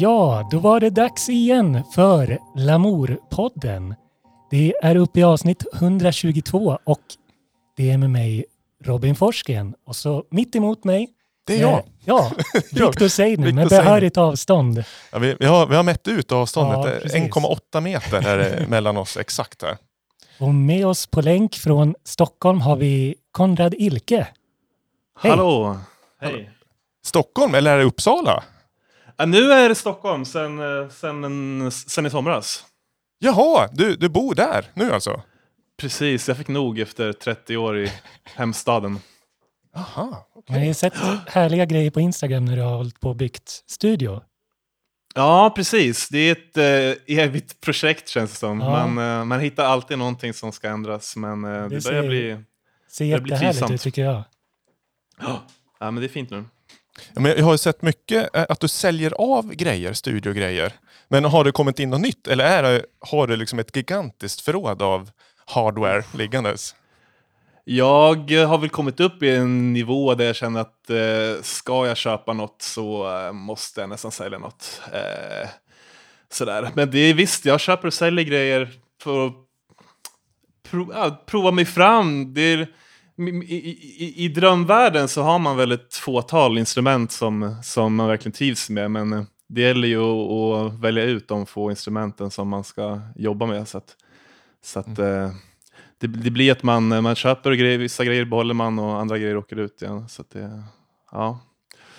Ja, då var det dags igen för Lamour-podden. Det är uppe i avsnitt 122 och det är med mig Robin Forsgren och så mitt emot mig Det är jag. eh, Ja, Viktor Seidner med behörigt avstånd. Ja, vi, vi, har, vi har mätt ut avståndet. Ja, Eh, precis. 1,8 meter är det mellan oss exakt här. Och med oss på länk från Stockholm har vi Konrad Ilke. Hej. Hallå! Hej! Stockholm eller är det Uppsala? Ja, nu är det Stockholm sen, eh, sen, en, sen i somras. Jaha, du, du bor där nu alltså? Precis, jag fick nog efter 30 år i hemstaden. Jaha. Jag har ju sett härliga grejer på Instagram när du har hållit på och byggt studio. Ja, precis. Det är ett eh, evigt projekt känns det som. Ja. Man, eh, man hittar alltid någonting som ska ändras, men eh, det, Det börjar ser- bli... Ser Det blir jättehärligt trivsamt. ut tycker jag. Ja, men det är fint nu. Ja, men jag har ju sett mycket eh, att du säljer av grejer, studiogrejer. Men har det kommit in något nytt eller är det, har du liksom ett gigantiskt förråd av hardware liggandes? Jag har väl kommit upp i en nivå där jag känner att eh, ska jag köpa något så eh, måste jag nästan sälja något. Eh, sådär. Men det är visst, jag köper och säljer grejer för att prov, ja, prova mig fram. Det är, i, i, i, drömvärlden så har man väl ett fåtal instrument som, som man verkligen trivs med. Men eh, det gäller ju att, att välja ut de få instrumenten som man ska jobba med. Så att, så att, eh, det, det blir att man, man köper grejer, vissa grejer behåller man och andra grejer åker ut igen. Så att det, ja.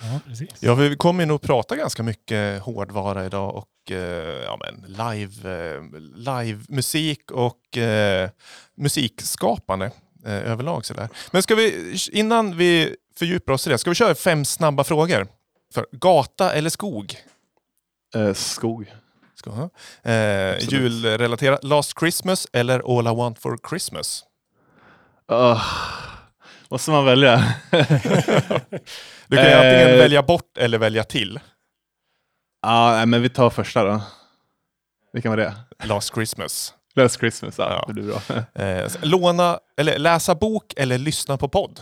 Ja, precis. Ja, vi kommer nog prata ganska mycket hårdvara idag och eh, ja, men live, live musik och eh, musikskapande eh, överlag. Sådär. Men ska vi, innan vi fördjupar oss i det, ska vi köra fem snabba frågor? För gata eller skog? Eh, skog. Ha. eh, julrelaterat, Last Christmas eller All I Want For Christmas? Uh, måste man välja? Du kan ju Eh. antingen välja bort eller välja till Ja, nej, men vi tar första då. Vilken var det? Last Christmas. Last Christmas, ja, Ja. blir bra. Eh, låna, eller läsa bok eller lyssna på podd?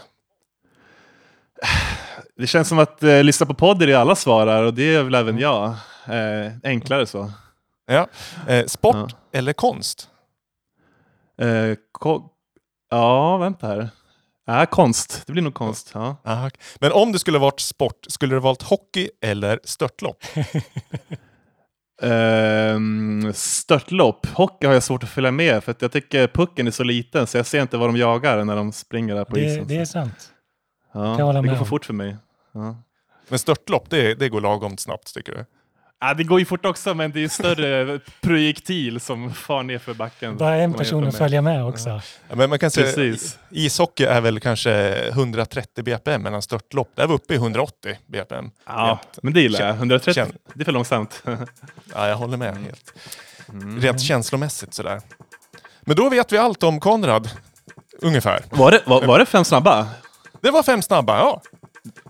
Det känns som att eh, lyssna på podd är det alla svarar och det är väl även jag. Eh, enklare så. Ja. Eh, sport Ja. eller konst? Eh, ko- ja, vänta här. Ja, konst. Det blir nog konst. Ja. Men om det skulle varit sport, skulle du valt hockey eller störtlopp? Ehm, störtlopp. Hockey har jag svårt att följa med för att jag tycker pucken är så liten så jag ser inte vad de jagar när de springer där på Det, isen. det är sant. ja, det går för om. fort för mig. Ja. Men störtlopp, det, det går lagom snabbt tycker du? Ja, det går ju fort också men det är ju större projektil som far ner för backen. Bara en person att följa med också. Ja, men man kan säga, Precis. ishockey är väl kanske 130 bpm medan störtlopp, där är vi uppe i 180 bpm. Ja, Jämt. men det gillar jag. 130, Känn- det är för långsamt. Ja, jag håller med helt. Mm. Rent känslomässigt sådär. Men då vet vi allt om Konrad, ungefär. Var, det, var, var det fem snabba? Det var fem snabba, ja.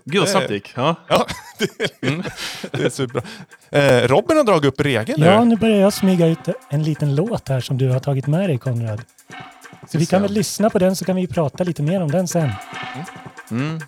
Gud vad Det- snabbt det gick. Ja. ja det, det är superbra. Eh, Robin har dragit upp regeln Ja, nu. börjar jag smyga ut en liten låt här som du har tagit med dig Konrad. Så vi kan väl lyssna på den så kan vi prata lite mer om den sen. Mm.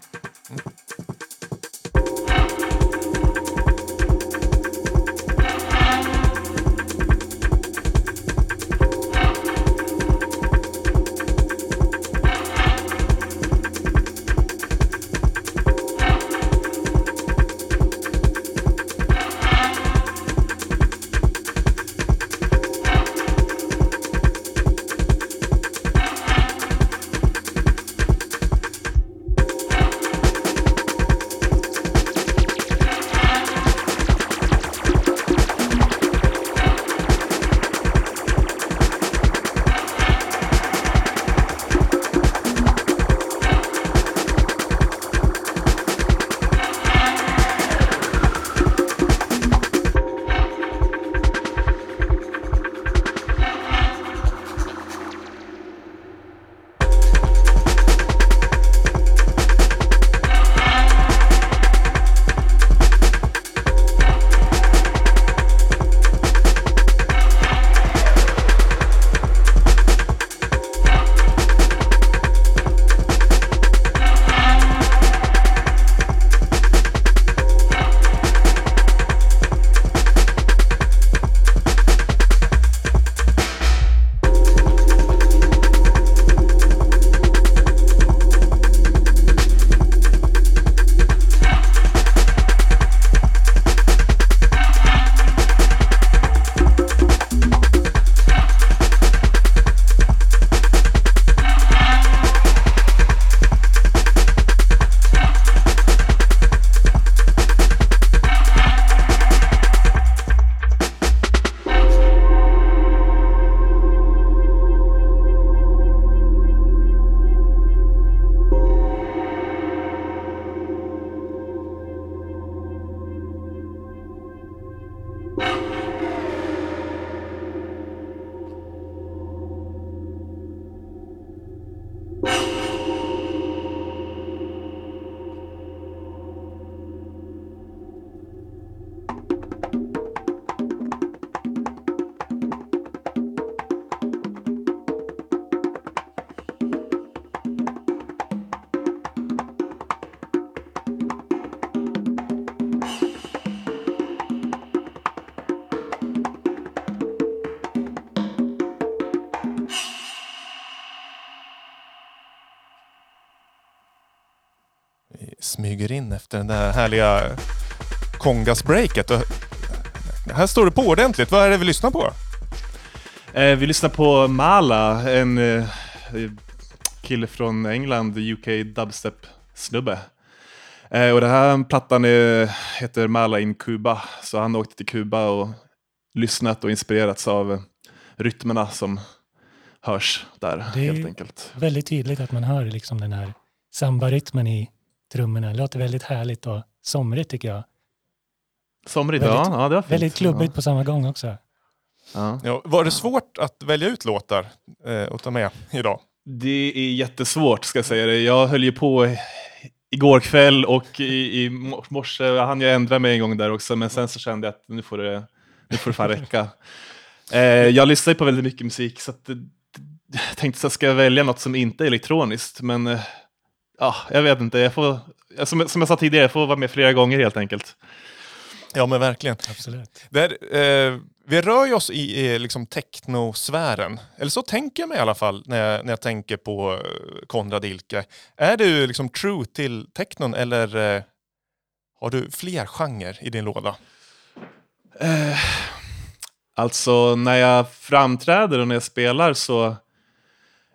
Smyger in efter det där härliga kongasbreaket. Här står det på ordentligt. Vad är det vi lyssnar på? Eh, vi lyssnar på Mala, en eh, kille från England, UK dubstep-snubbe. Eh, och den här plattan är, heter Mala in Cuba, så han åkte till Kuba och lyssnat och inspirerats av rytmerna som hörs där Det är- helt enkelt. Väldigt tydligt att man hör liksom den här samba-rytmen i trummorna. Det låter väldigt härligt och somrigt tycker jag. Somrigt, Väldigt- ja, ja det var fint. Väldigt klubbigt på samma gång också. Ja. Ja, var det svårt att välja ut låtar eh, att ta med idag? Det är jättesvårt ska jag säga det. Jag höll ju på igår kväll och i, i morse, jag hann ju ändra mig en gång där också, men sen så kände jag att nu får det, nu får det fan räcka. Eh, jag lyssnar ju på väldigt mycket musik, så att, jag tänkte så ska jag välja något som inte är elektroniskt, men eh, ja, jag vet inte. Jag får, som, som jag sa tidigare, jag får vara med flera gånger helt enkelt. Ja men verkligen. Absolut. Där, eh, vi rör ju oss i, i liksom technosfären. Eller så tänker jag mig i alla fall när jag, när jag tänker på eh, Konrad Ilke. Är du liksom true till technon eller eh, har du fler genrer i din låda? Eh, alltså när jag framträder och när jag spelar så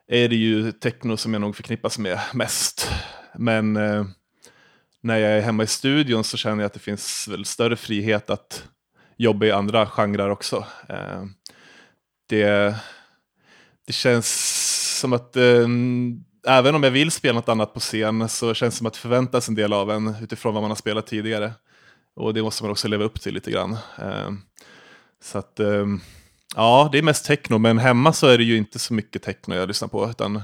är det ju techno som jag nog förknippas med mest. Men eh, när jag är hemma i studion så känner jag att det finns väl större frihet att jobba i andra genrer också. Eh, det, det känns som att eh, även om jag vill spela något annat på scen så känns det som att det förväntas en del av en utifrån vad man har spelat tidigare. Och det måste man också leva upp till lite grann. Eh, så att, eh, ja, det är mest techno, men hemma så är det ju inte så mycket techno jag lyssnar på, utan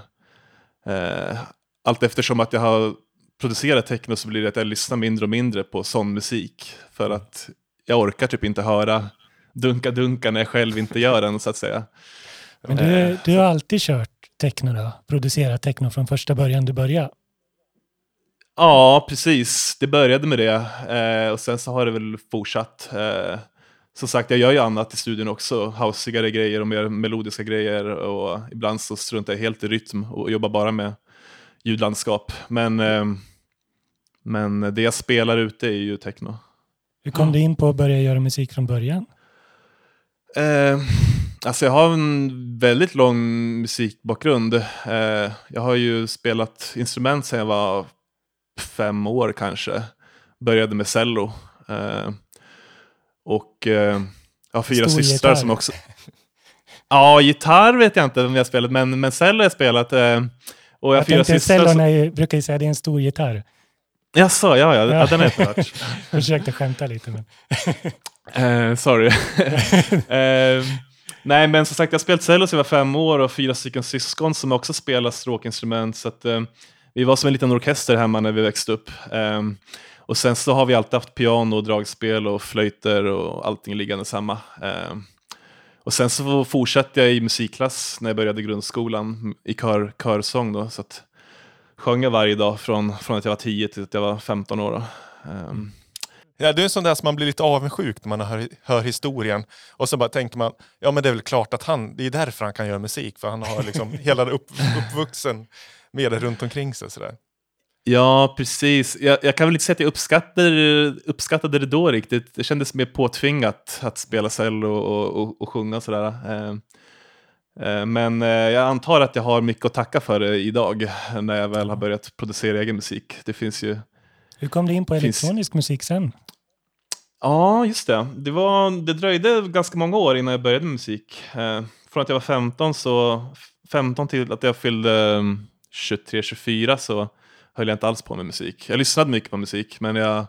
eh, allt eftersom att jag har producerat techno så blir det att jag lyssnar mindre och mindre på sån musik, för att jag orkar typ inte höra dunka-dunka när jag själv inte gör den, så att säga. Men du, du har alltid kört techno då? Producerat techno från första början du började? Ja, precis. Det började med det eh, och sen så har det väl fortsatt. Eh, som sagt, jag gör ju annat i studion också. Housigare grejer och mer melodiska grejer och ibland så struntar jag helt i rytm och jobbar bara med ljudlandskap. Men, eh, men det jag spelar ute är ju techno. Hur kom Ja. du in på att börja göra musik från början? Eh, alltså jag har en väldigt lång musikbakgrund. Eh, jag har ju spelat instrument sedan jag var fem år kanske. Började med cello. Eh, och eh, jag har fyra Stor systrar gitarr. som också... Ja, gitarr vet jag inte om jag har spelat, men, men cello har jag spelat. Eh, och jag har Jag fyra systrar cellon som... ju, brukar ju säga det är en stor gitarr. Jaså, ja, ja, Ja. ja. den har jag inte hört. Försökte skämta lite men... Eh, sorry. eh, nej, men som sagt, jag har spelat cello sedan jag var fem år och fyra stycken syskon som också spelar stråkinstrument. Så att, eh, vi var som en liten orkester hemma när vi växte upp. Och sen så har vi alltid haft piano, och dragspel och flöjter och allting liggande samma. Eh, och sen så fortsatte jag i musikklass när jag började grundskolan i kör, körsång. Då, så att sjöng jag varje dag från, från att jag var 10 till att jag var 15 år. Eh, Ja, det är en sån där som man blir lite avundsjuk när man hör, hör historien. Och så bara tänker man, ja men det är väl klart att han, det är därför han kan göra musik. För han har liksom hela upp, uppvuxen med det runt omkring sig. Sådär. Ja, precis. Jag, jag kan väl inte säga att jag uppskattade, uppskattade det då riktigt. Det kändes mer påtvingat att spela cello och, och, och sjunga och sådär. Eh, eh, Men eh, jag antar att jag har mycket att tacka för det idag när jag väl har börjat producera egen musik. Det finns ju... Hur kom du in på Finns- elektronisk musik sen? Ja, just det. Det, var, det dröjde ganska många år innan jag började med musik. Från att jag var 15, så, 15 till att jag fyllde 23-24 så höll jag inte alls på med musik. Jag lyssnade mycket på musik, men jag,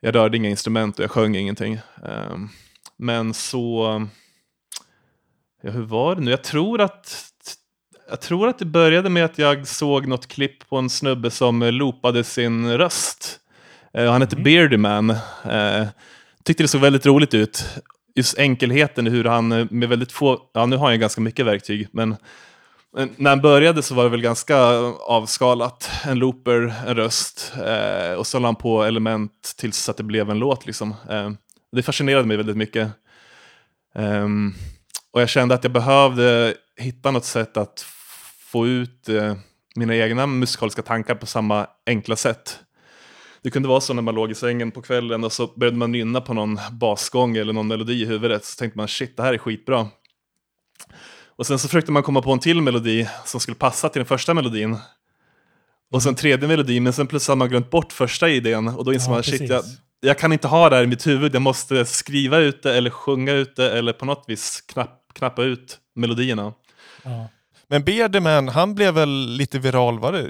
jag rörde inga instrument och jag sjöng ingenting. Eh, men så... Ja, hur var det nu? Jag tror att jag tror att det började med att jag såg något klipp på en snubbe som loopade sin röst. Eh, han hette Beardy Man. Eh, tyckte det såg väldigt roligt ut. Just enkelheten i hur han eh, med väldigt få, ja nu har ju ganska mycket verktyg, men när han började så var det väl ganska avskalat. En looper, en röst eh, och så la han på element tills att det blev en låt. Liksom. Eh, det fascinerade mig väldigt mycket. Eh, och jag kände att jag behövde hitta något sätt att få ut eh, mina egna musikaliska tankar på samma enkla sätt. Det kunde vara så när man låg i sängen på kvällen och så började man nynna på någon basgång eller någon melodi i huvudet. Så tänkte man shit, det här är skitbra. Och sen så försökte man komma på en till melodi som skulle passa till den första melodin. Och sen tredje melodi, men sen plötsligt hade man glömt bort första idén. Och då insåg Ja, man shit, precis. jag, jag kan inte ha det här i mitt huvud. Jag måste skriva ut det eller sjunga ut det eller på något vis knapp, knappa ut melodierna. Ja. Men Beardyman, han blev väl lite viral, var det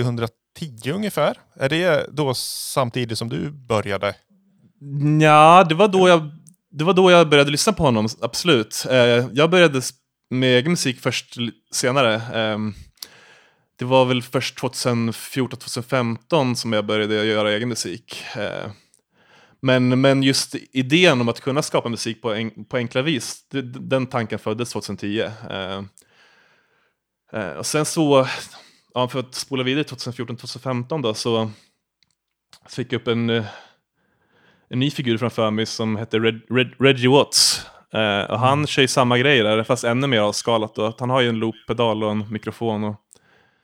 2010 ungefär? Är det då samtidigt som du började? Ja, det var då jag, det var då jag började lyssna på honom, absolut. Eh, jag började med egen musik först senare. Um, det var väl först 2014-2015 som jag började göra egen musik. Uh, men, men just idén om att kunna skapa musik på, en, på enkla vis, det, den tanken föddes 2010. Uh, uh, och sen så, ja, för att spola vidare 2014-2015 då, så fick jag upp en eh, en ny figur framför mig som hette Red, Red, Reggie Watts. Eh, och han kör ju samma grej där, fast ännu mer avskalat. Då. Han har ju en looppedal och en mikrofon. Och...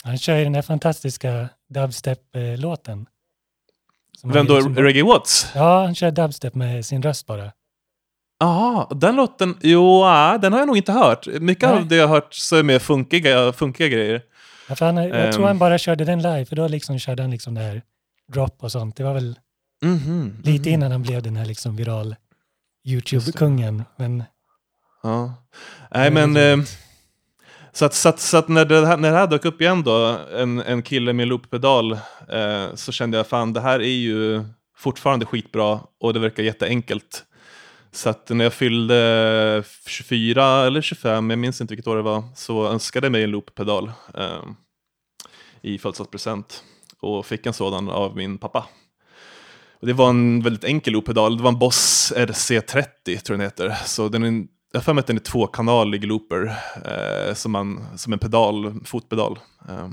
Han kör ju den där fantastiska dubstep-låten. Som Vem då? liksom- Reggie Watts? Ja, han kör dubstep med sin röst bara. Ja, den låten, jo, ah, den har jag nog inte hört. Mycket Nej. av det jag har hört så är mer funkiga, funkiga grejer. Ja, han, jag tror Ehm. han bara körde den live, för då liksom körde han liksom det här drop och sånt. Det var väl Mhm, lite mhm. innan han blev den här liksom viral YouTube-kungen. Men Ja. Nej, men... Eh, så att, så att, så att när, det här, när det här dök upp igen då, en, en kille med looppedal, eh, så kände jag fan det här är ju fortfarande skitbra och det verkar jätteenkelt. Så att när jag fyllde 24 eller 25, jag minns inte vilket år det var, så önskade jag mig en looppedal eh, i födelsedagspresent. Och fick en sådan av min pappa. Och det var en väldigt enkel looppedal, det var en Boss RC30 tror jag den heter. Så den är, jag har för mig att den är tvåkanalig looper, eh, som, man, som en pedal, fotpedal. Eh,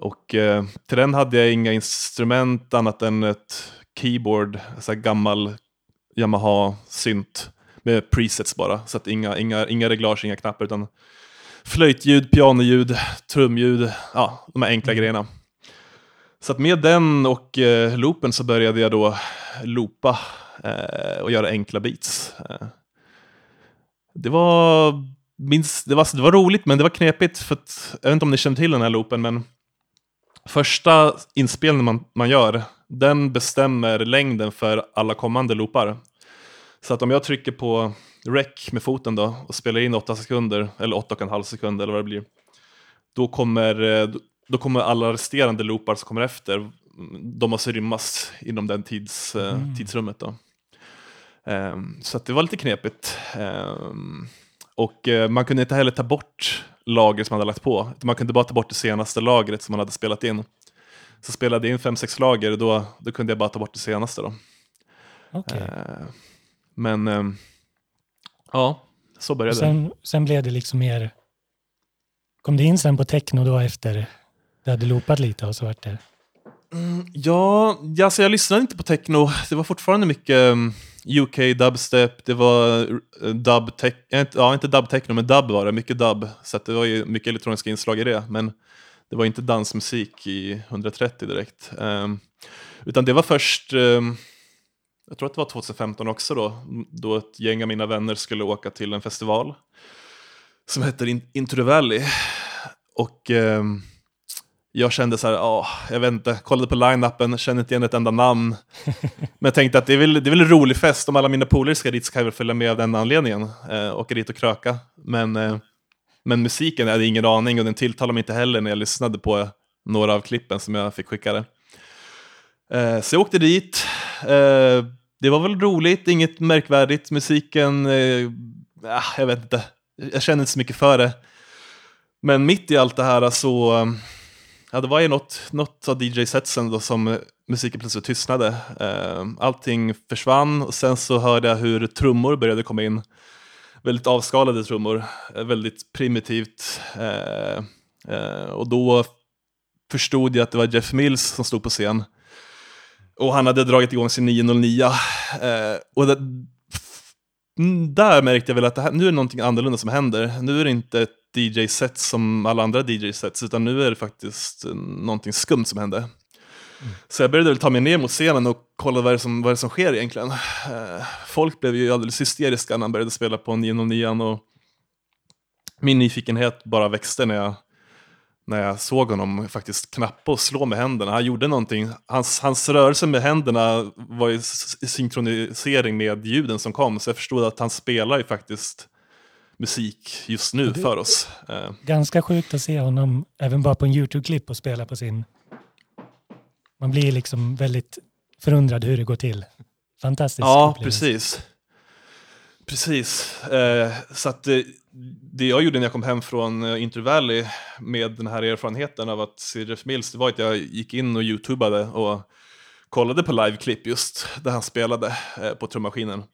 och eh, till den hade jag inga instrument annat än ett keyboard, så här gammal Yamaha-synt med presets bara. Så att inga, inga, inga reglage, inga knappar, utan flöjtljud, pianoljud, trumljud, ja, de här enkla grejerna. Så att med den och eh, loopen så började jag då loopa eh, och göra enkla beats. Eh, det var, minst, det, var, det var roligt men det var knepigt för att, jag vet inte om ni känner till den här loopen men första inspelningen man, man gör, den bestämmer längden för alla kommande loopar. Så att om jag trycker på rec med foten då och spelar in 8 sekunder, eller 8,5 sekunder eller vad det blir, då kommer, eh, då kommer alla resterande loopar som kommer efter, de måste rymmas inom den tids, eh, Mm. tidsrummet. Då. Ehm, så det var lite knepigt. Ehm, och eh, man kunde inte heller ta bort lager som man hade lagt på. Man kunde bara ta bort det senaste lagret som man hade spelat in. Så spelade jag in 5-6 lager, då, då kunde jag bara ta bort det senaste. Då. okej. Ehm, men ehm, ja, så började Och det. sen, sen blev det liksom mer... Kom det in sen på techno då efter det hade loopat lite och så vart det... Mm, ja, ja, alltså jag lyssnade inte på techno. Det var fortfarande mycket mm, um, UK dubstep, det var uh, dub tech, eh, inte- ja inte dub techno, men dub var det, mycket dub. Så att det var ju mycket elektroniska inslag i det, men det var inte dansmusik i 130 direkt. Um, utan det var först, um, jag tror att det var 2015 också då, då ett gäng av mina vänner skulle åka till en festival som heter In- Intro Valley. Och um, jag kände så här, ja, jag vet inte, kollade på line-upen, kände inte igen ett enda namn. Men jag tänkte att det är, väl, det är väl en rolig fest, om alla mina polare ska dit så kan jag väl följa med av den anledningen. Eh, åka dit och kröka. Men, eh, men musiken, jag hade ingen aning och den tilltalade mig inte heller när jag lyssnade på några av klippen som jag fick skickade. Eh, så jag åkte dit. Eh, det var väl roligt, inget märkvärdigt. Musiken, eh, ah, jag vet inte, jag kände inte så mycket för det. Men mitt i allt det här så, ja det var ju något, något av DJ-setsen då som musiken plötsligt tystnade. Ehm, allting försvann och sen så hörde jag hur trummor började komma in. Väldigt avskalade trummor, eh, väldigt primitivt. Ehm, eh, och då förstod jag att det var Jeff Mills som stod på scen. Och han hade dragit igång sin 909. Eh, och det, mm, där märkte jag väl att det här, nu är det någonting annorlunda som händer. Nu är det inte ett DJ-set som alla andra DJ-sets, utan nu är det faktiskt eh, någonting skumt som hände. Så jag började väl ta mig ner mot scenen och kolla vad det som, vad det som sker egentligen. Eh, folk blev ju alldeles hysteriska när han började spela på 909 och min nyfikenhet bara växte när jag, när jag såg honom faktiskt knappa och slå med händerna. Han gjorde någonting, hans, hans rörelse med händerna var i synkronisering med ljuden som kom, så jag förstod att han spelar ju faktiskt musik just nu för oss. Eh, Ganska sjukt att se honom även bara på en YouTube-klipp och spela på sin... Man blir liksom väldigt förundrad hur det går till. Fantastisk Ja, upplevelse. precis. Precis. Eh, så att det jag gjorde när jag kom hem från eh, Intervalley med den här erfarenheten av att se Jeff Mills, det var att jag gick in och youtubade och kollade på liveklipp just där han spelade eh, på trummaskinen.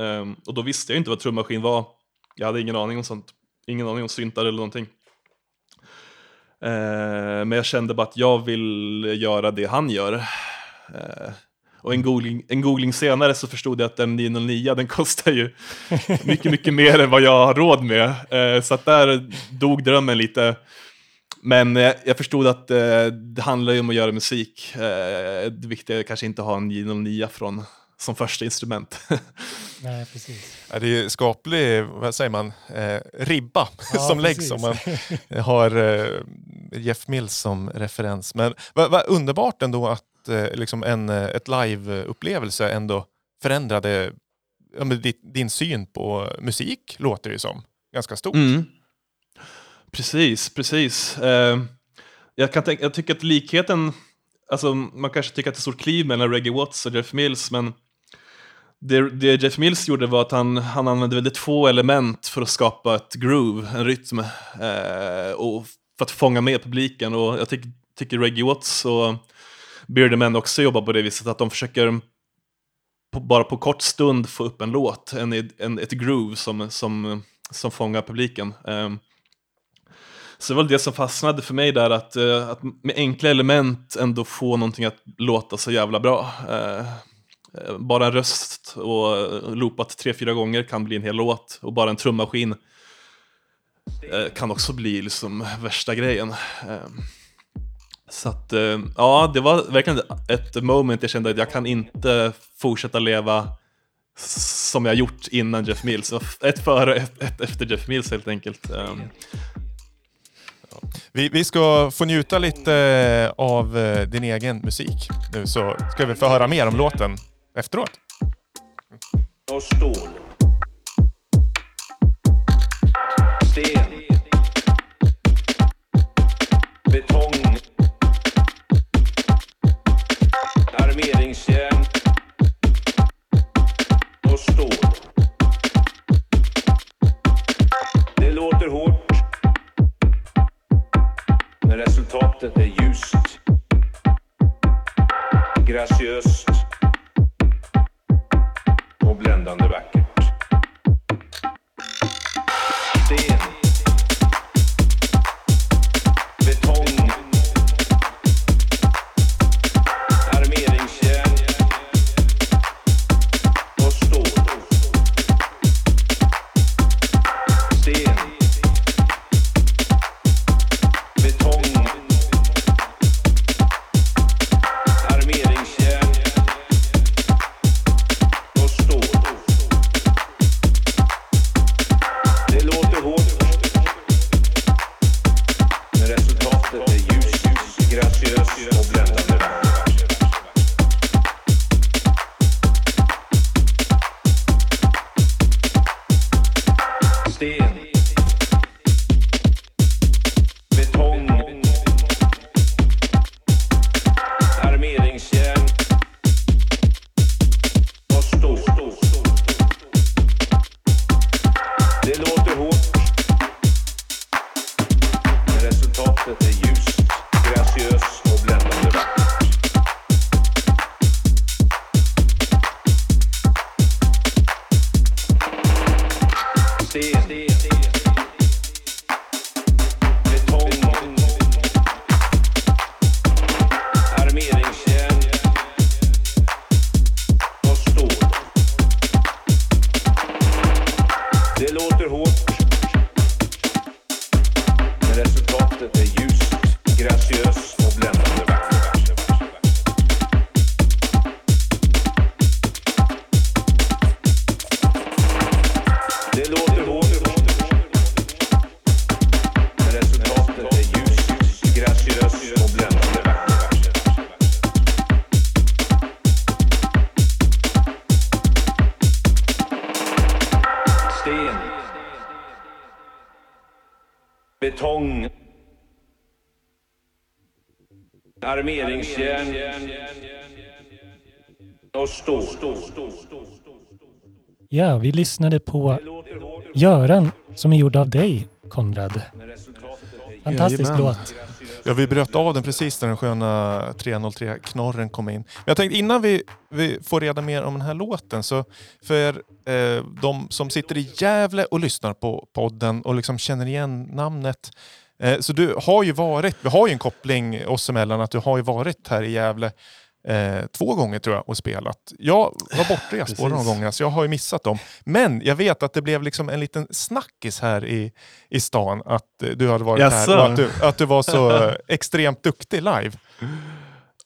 Ehm, och då visste jag inte vad trummaskin var. Jag hade ingen aning om sånt. Ingen aning om syntar eller någonting. Eh, men jag kände bara att jag vill göra det han gör. Eh, och en googling, en googling senare så förstod jag att den 909 den kostar ju mycket, mycket mer än vad jag har råd med. Eh, så att där dog drömmen lite. Men eh, jag förstod att eh, det handlar ju om att göra musik. Eh, det viktiga är kanske inte att ha en 909 från, som första instrument. Nej, precis. Ja, det är skaplig, vad säger man, eh, ribba Ja, som läggs om man har eh, Jeff Mills som referens. Men vad vad underbart ändå att eh, liksom en, eh, ett live-upplevelse ändå förändrade ja, men ditt, din syn på musik, låter det ju som. Ganska stort. Mm. Precis, precis. Eh, jag, kan tänka, jag tycker att likheten, alltså man kanske tycker att det är ett stort kliv mellan Reggie Watts och Jeff Mills, men det, det Jeff Mills gjorde var att han, han använde väldigt få element för att skapa ett groove, en rytm, eh, och för att fånga med publiken. Och jag tycker, tycker Reggie Watts och Bearded Men också jobbar på det viset, att de försöker på, bara på kort stund få upp en låt, en, en, ett groove som, som, som fångar publiken. Eh, så det var väl det som fastnade för mig där, att, eh, att med enkla element ändå få någonting att låta så jävla bra. Eh, Eh, bara en röst och eh, loopat tre, fyra gånger kan bli en hel låt och bara en trummaskin eh, kan också bli liksom värsta grejen. Så att, ja, det var verkligen ett moment jag kände att jag kan inte fortsätta leva som jag gjort innan Jeff Mills. Ett före och ett, ett efter Jeff Mills helt enkelt. Vi, vi ska få njuta lite av din egen musik nu så ska vi få höra mer om låten efteråt. och stål. Sten. Betong. Armeringsjärn. Och stål. Det låter hårt. Men resultatet är ljust. Graciöst bländande vackert. Ja, vi lyssnade på Göran som är gjord av dig, Konrad. Fantastisk Jajamän. låt. Ja, vi bröt av den precis när den sköna 303-knorren kom in. Men jag tänkte innan vi, vi får reda mer om den här låten, så för eh, de som sitter i Gävle och lyssnar på podden och liksom känner igen namnet. Eh, så du har ju varit, vi har ju en koppling oss emellan, att du har ju varit här i Gävle eh, två gånger tror jag och spelat. Jag var bortrest båda de gångerna, så jag har ju missat dem. Men jag vet att det blev liksom en liten snackis här i, i stan att eh, du hade varit Jaså? här och att du, att du var så extremt duktig live.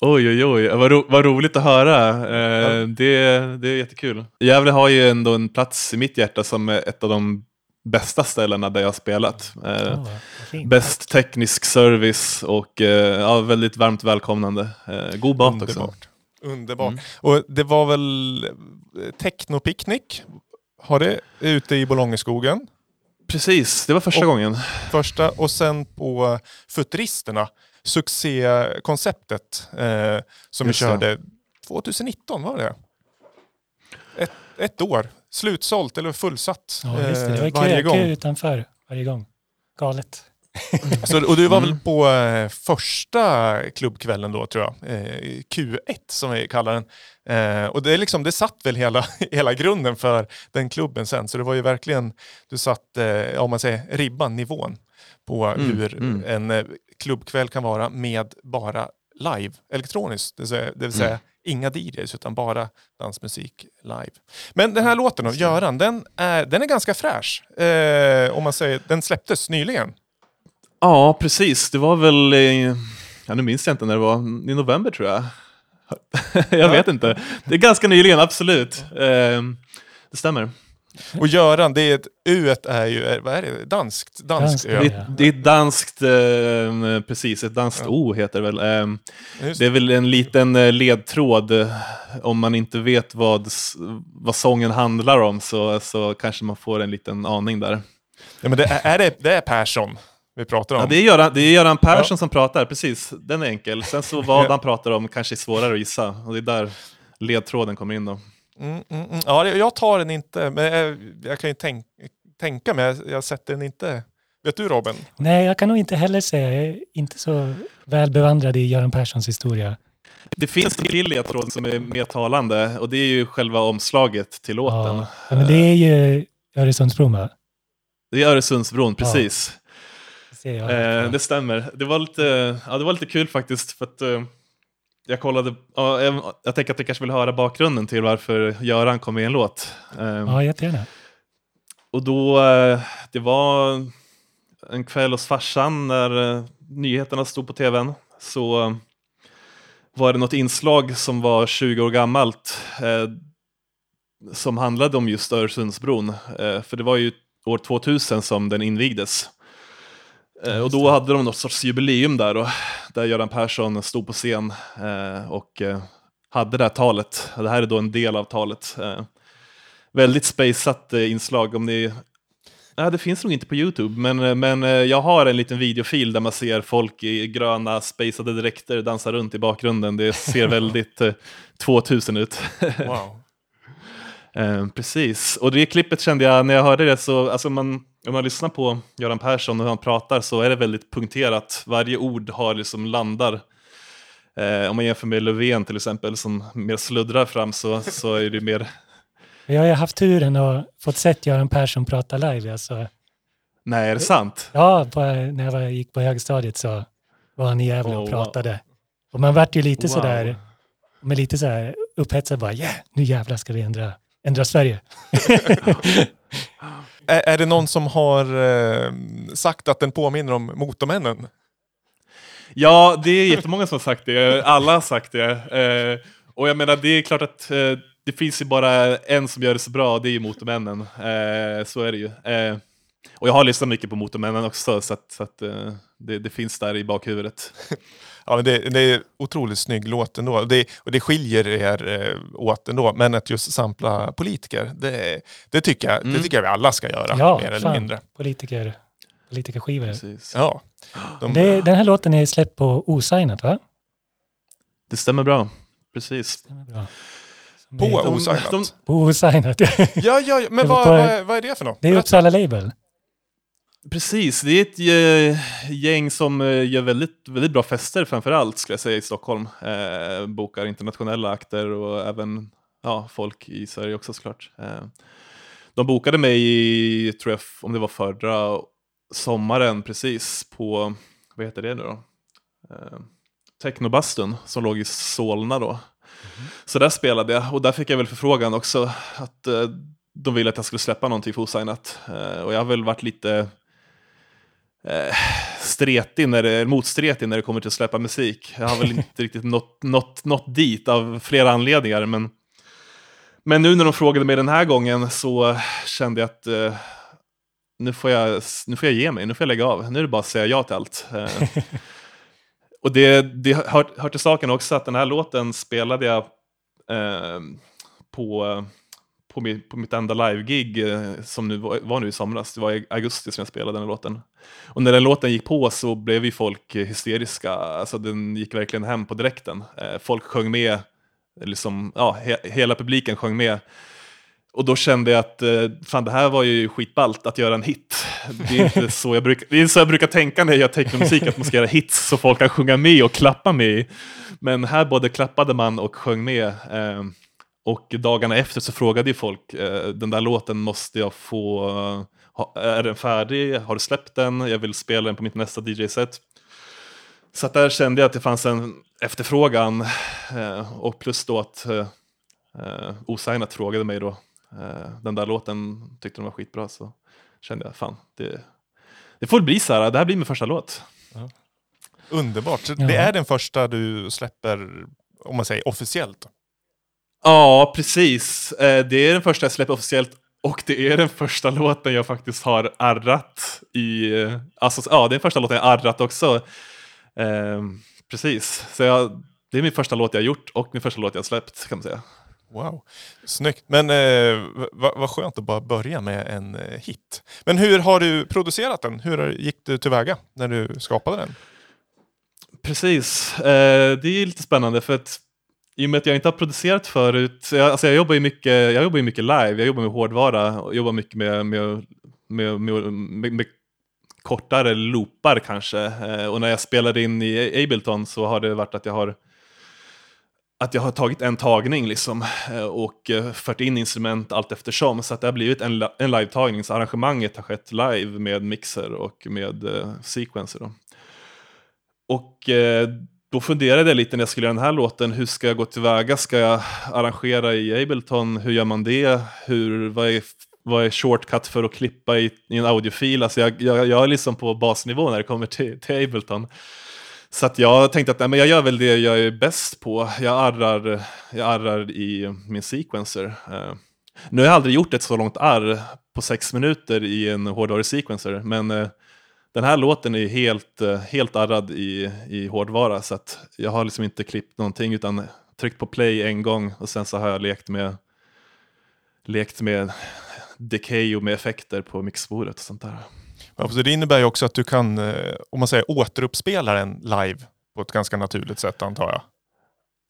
Oj, oj, oj. Vad, ro vad roligt att höra. Eh, det, det är jättekul. Gävle har ju ändå en plats i mitt hjärta som är ett av de bästa ställena där jag har spelat. Eh, fint. Bäst teknisk service och eh, ja, väldigt varmt välkomnande. Eh, god mat också. Underbart. Underbart. Mm. Och det var väl technopicknick? Har det ute i Bolongeskogen Precis, det var första Och- gången. första och sen på Futuristerna, succékonceptet eh, som vi Just det. körde 2019 var det? Ett, ett år. Slutsålt eller fullsatt Ja, just det. Det eh, var varje kö, gång. kö utanför varje gång. Galet. Så, och du var Mm. väl på eh, första klubbkvällen då tror jag, eh, Q1 som vi kallar den. Eh, och det, är liksom, det satt väl hela, hela grunden för den klubben sen. Så det var ju verkligen, du satt, eh, om man säger ribban, nivån på Mm, hur mm. en eh, klubbkväll kan vara med bara live, elektroniskt. Det vill säga, det vill säga Mm. Inga DJs utan bara dansmusik live. Men den här låten då, Göran, den är, den är ganska fräsch. Eh, om man säger, den släpptes nyligen. Ja, precis. Det var väl, i, ja, nu minns jag inte när det var, i november tror jag. jag vet inte. Det är ganska nyligen, absolut. Eh, det stämmer. Och Göran, det är ett, U är ju, vad är det, danskt? danskt Danskt. Det, Ja. är- det är ett danskt, eh, precis, ett danskt Ja. O heter det väl. Eh, Just det är väl en liten eh, ledtråd. eh, Om man inte vet vad, vad sången handlar om så, så kanske man får en liten aning där. Ja, men det är, är det, det är Persson vi pratar om. Ja, det, är Göran, det är Göran Persson som pratar, precis. Den är enkel. Sen så vad Ja. han pratar om kanske är svårare att gissa. Och det är där ledtråden kommer in då. Mm, mm, mm. Ja, det- jag tar den inte, men jag, jag kan ju tänk, tänka mig, jag, jag sätter den inte. Vet du Robin? Nej, jag kan nog inte heller säga. Jag är inte så väl bevandrad i Göran Perssons historia. Det finns en till ledtråd som är mer talande och det är ju själva omslaget till låten. Ja, ja, men det är ju Öresundsbron va? Det är Öresundsbron, precis. Det ser jag. Eh, det stämmer. Det var, lite, ja, det var lite kul faktiskt för att eh, jag kollade, ja, jag, jag tänker att jag kanske vill höra bakgrunden till varför Göran kom med en låt. Eh, ja, jättegärna. Och då, eh, det var en kväll hos farsan när eh, nyheterna stod på tvn. Så eh, var det något inslag som var 20 år gammalt. Som handlade om just Öresundsbron. För det var ju år 2000 som den invigdes. Eh, och då hade de något sorts jubileum där. Och, där Göran Persson stod på scen eh, och eh, hade det här talet. Det här är då en del av talet. Eh, väldigt spejsat eh, inslag. Om ni... Nej, det finns nog inte på YouTube, men, men jag har en liten videofil där man ser folk i gröna spejsade dräkter dansa runt i bakgrunden. Det ser väldigt eh, 2000 ut. Wow. Eh, precis, och det klippet kände jag när jag hörde det så, alltså man, om man lyssnar på Göran Persson hur han pratar så är det väldigt punkterat. Varje ord har liksom landar. Eh, om man jämför med Löfven till exempel som mer sluddrar fram så, så är det mer, Jag har haft turen och fått sett Göran Persson prata live. Alltså. nej är det sant? Ja, på, när jag var, gick på högstadiet så var han i Gävle Oh, och wow. pratade. Och man vart ju lite Wow. sådär, med lite sådär upphetsad bara, yeah, nu jävlar ska vi ändra, ändra Sverige. är, är det någon som har eh, sagt att den påminner om Motormännen? Ja, det är jättemånga som har sagt det. Alla har sagt det. Eh, och jag menar, det är klart att eh, det finns ju bara en som gör det så bra, och det är ju Motormännen. Eh, så är det ju. Eh, och jag har lyssnat mycket på Motormännen också, så att, så att eh, det, det finns där i bakhuvudet. Ja, men det, det är otroligt snygg låt ändå. Det, och det skiljer er eh, åt ändå. Men att just sampla politiker, det, det, tycker, jag, det Mm. tycker jag vi alla ska göra. Ja, mer eller fan. mindre. Politiker, politikerskivor. Precis. Ja. De, Det, den här låten är släppt på osignat va? Det stämmer bra. Precis. Är bra. På De- osignat? de- På osignat. Ja, ja, ja, men Det vad, på- vad, vad är det för något? Det är. Uppsala Label. Precis, det är ett eh, gäng som eh, gör väldigt, väldigt bra fester framför allt skulle jag säga i Stockholm. Eh, bokar internationella akter och även ja, folk i Sverige också såklart. Eh, de bokade mig, i, tror jag, om det var förra sommaren precis på, vad heter det nu då? Eh, Technobastun som låg i Solna då. Så där spelade jag och där fick jag väl förfrågan också att eh, de ville att jag skulle släppa någonting på osignat. Eh, och jag har väl varit lite eh, stretig när det, motstretig när det kommer till att släppa musik. Jag har väl inte riktigt nått, nått, nått dit av flera anledningar. Men, men nu när de frågade mig den här gången så kände jag att eh, nu, får jag, nu får jag ge mig, nu får jag lägga av. Nu är det bara att säga ja till allt. Eh, och det, det hör, hör till saken också att den här låten spelade jag eh, på på, mitt, enda live-gig eh, som nu var, var nu i somras. Det var i augusti som jag spelade den här låten. Och när den låten gick på så blev ju folk eh, hysteriska. Alltså den gick verkligen hem på direkten. Eh, folk sjöng med, liksom, ja, he, hela publiken sjöng med. Och då kände jag att eh, fan, det här var ju skitballt att göra en hit. Det är inte så jag, bruk, det är så jag brukar tänka när jag gör technomusik, att man ska göra hits så folk kan sjunga med och klappa med. Men här både klappade man och sjöng med. Ehm, och dagarna efter så frågade ju folk, den där låten måste jag få, ha, är den färdig, har du släppt den, jag vill spela den på mitt nästa DJ-set. Så att där kände jag att det fanns en efterfrågan eh, och plus då att eh, eh, Osignat frågade mig då, eh, den där låten tyckte de var skitbra så kände jag fan, det, det får bli så här, det här blir min första låt. Underbart. Så Ja. Det är den första du släpper, om man säger officiellt. Ja, precis. Eh, Det är den första jag släpper officiellt och det är den första låten jag faktiskt har arrat i... Alltså, ja, det är den första låten jag arrat också. Eh, precis. Så jag, det är min första låt jag har gjort och min första låt jag har släppt kan man säga. Wow, snyggt. Men eh, vad vad skönt att bara börja med en eh, hit. Men hur har du producerat den? Hur gick du tillväga när du skapade den? Precis. Eh, det är lite spännande för att i och med att jag inte har producerat förut, jag, alltså jag jobbar ju mycket, jag jobbar ju mycket live, jag jobbar med hårdvara och jobbar mycket med, med, med, med, med, med kortare loopar kanske. Eh, och när jag spelade in i Ableton så har det varit att jag har att jag har tagit en tagning liksom eh, och eh, fört in instrument allt eftersom så att det har blivit en, en live-tagning så arrangemanget har skett live med mixer och med eh, sequencer. Då. Och eh, då funderade jag lite när jag skulle göra den här låten, hur ska jag gå tillväga? Ska jag arrangera i Ableton? Hur gör man det? Hur, vad, är, vad är shortcut för att klippa i, i en audiofil? Alltså jag, jag, jag är liksom på basnivå när det kommer till, till Ableton. Så att jag tänkte att nej, men jag gör väl det jag är bäst på. Jag arrar, jag arrar i min sequencer. Uh, nu har jag aldrig gjort ett så långt arr på sex minuter i en hårdvarusequencer, men uh, den här låten är helt, eh, helt arrad i, i hårdvara så att jag har liksom inte klippt någonting utan tryckt på play en gång och sen så har jag lekt med lekt med decay och med effekter på mixbordet och sånt där. Ja, så det innebär ju också att du kan, eh, om man säger återuppspela den live på ett ganska naturligt sätt antar jag.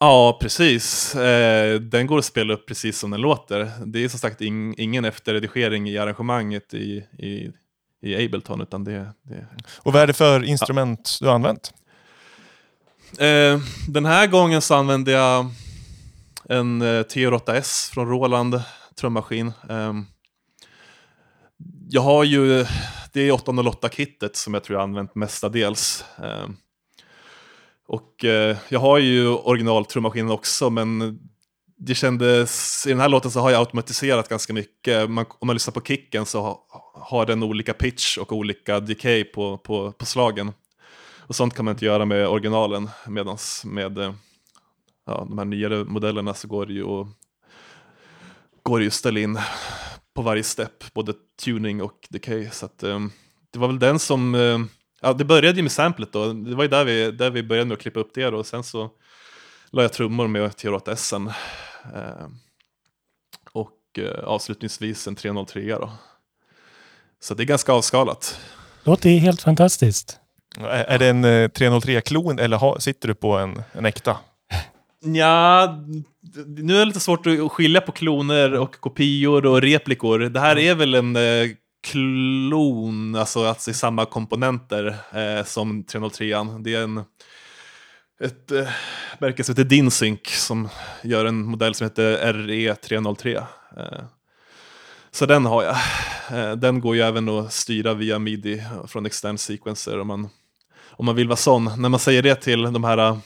Ja, precis. Eh, den går att spela upp precis som den låter. Det är som sagt ing, ingen efterredigering i arrangemanget i, i, i Ableton, utan det, det Och vad är det för instrument du har använt? Eh, den här gången så använde jag en eh, TR8S från Roland trummaskin. Eh, jag har ju, det är 808-kittet som jag tror jag använt mestadels. Eh, och eh, jag har ju original trummaskinen också, men det kändes, i den här låten så har jag automatiserat ganska mycket. Man, om man lyssnar på kicken så har den olika pitch och olika decay på, på, på slagen. Och sånt kan man inte göra med originalen, medan med eh, ja, de här nyare modellerna så går det ju att går det ju att ställa in på varje step, både tuning och decay. Så att, um, det var väl den som, eh, ja det började ju med samplet då, det var ju där vi, där vi började med att klippa upp det då, och sen så la jag trummor med T8 S och eh, avslutningsvis en 303 då. Så det är ganska avskalat. Låter helt fantastiskt. Är, är det en eh, 303-klon eller ha, sitter du på en, en äkta? Ja, nu är det lite svårt att skilja på kloner och kopior och replikor. Det här är väl en eh, klon, alltså, alltså i samma komponenter eh, som 303. Det är en, ett eh, märke som heter Dinsync som gör en modell som heter RE303. Eh, så den har jag. Eh, den går ju även att styra via midi från extern sequencer om man, om man vill vara sån. När man säger det till de här eh,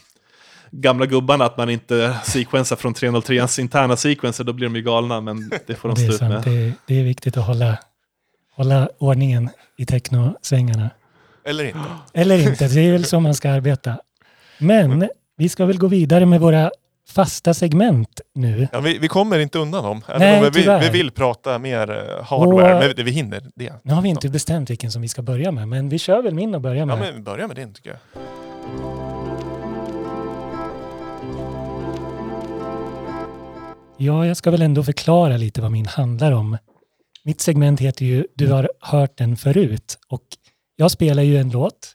gamla gubbarna att man inte sequensar från 303ans interna sequencer, då blir de ju galna, men det får de Det är stå ut sant. med. Det är, det är viktigt att hålla, hålla ordningen i technosvängarna. Eller inte? Eller inte, det är väl så man ska arbeta. Men vi ska väl gå vidare med våra fasta segment nu. Ja, vi, vi kommer inte undan dem. Nej, vi, vi vill prata mer eh, hardware, Och- men vi, vi hinner det. Nu har vi inte bestämt vilken som vi ska börja med, men vi kör väl min och börjar Ja, med. men börja med din tycker jag. Ja, jag ska väl ändå förklara lite vad min handlar om. Mitt segment heter ju Du har hört den förut och jag spelar ju en låt,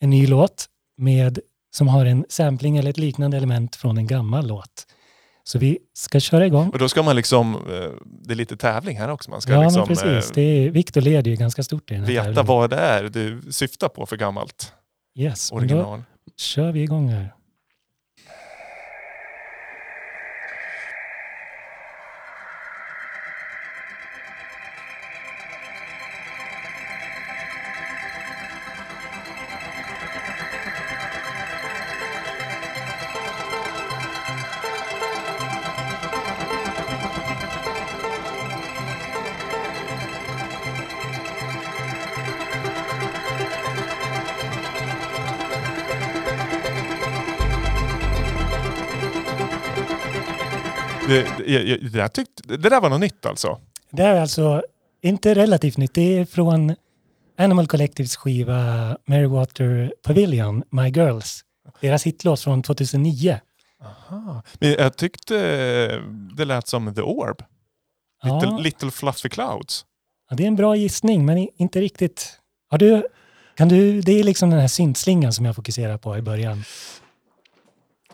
en ny låt med, som har en sampling eller ett liknande element från en gammal låt. Så vi ska köra igång. Och då ska man liksom, eh, det är lite tävling här också. Man ska Ja, liksom men precis. eh, Det är, Victor leder ju ganska stort i den här veta tävlingen. vad det är du syftar på för gammalt Yes, men då original. kör vi igång här. Det, det, det, där tyckte, det där var något nytt alltså. Det är alltså inte relativt nytt. Det är från Animal Collectives skiva Merrywater Pavilion, My Girls. Deras hitlåt från 2009. Aha. Men jag tyckte eh, det lät som The Orb. Little, Ja, Little Fluffy Clouds. ja, det är en bra gissning, men inte riktigt. Har du, kan du, det är liksom den här syntslingan som jag fokuserar på i början.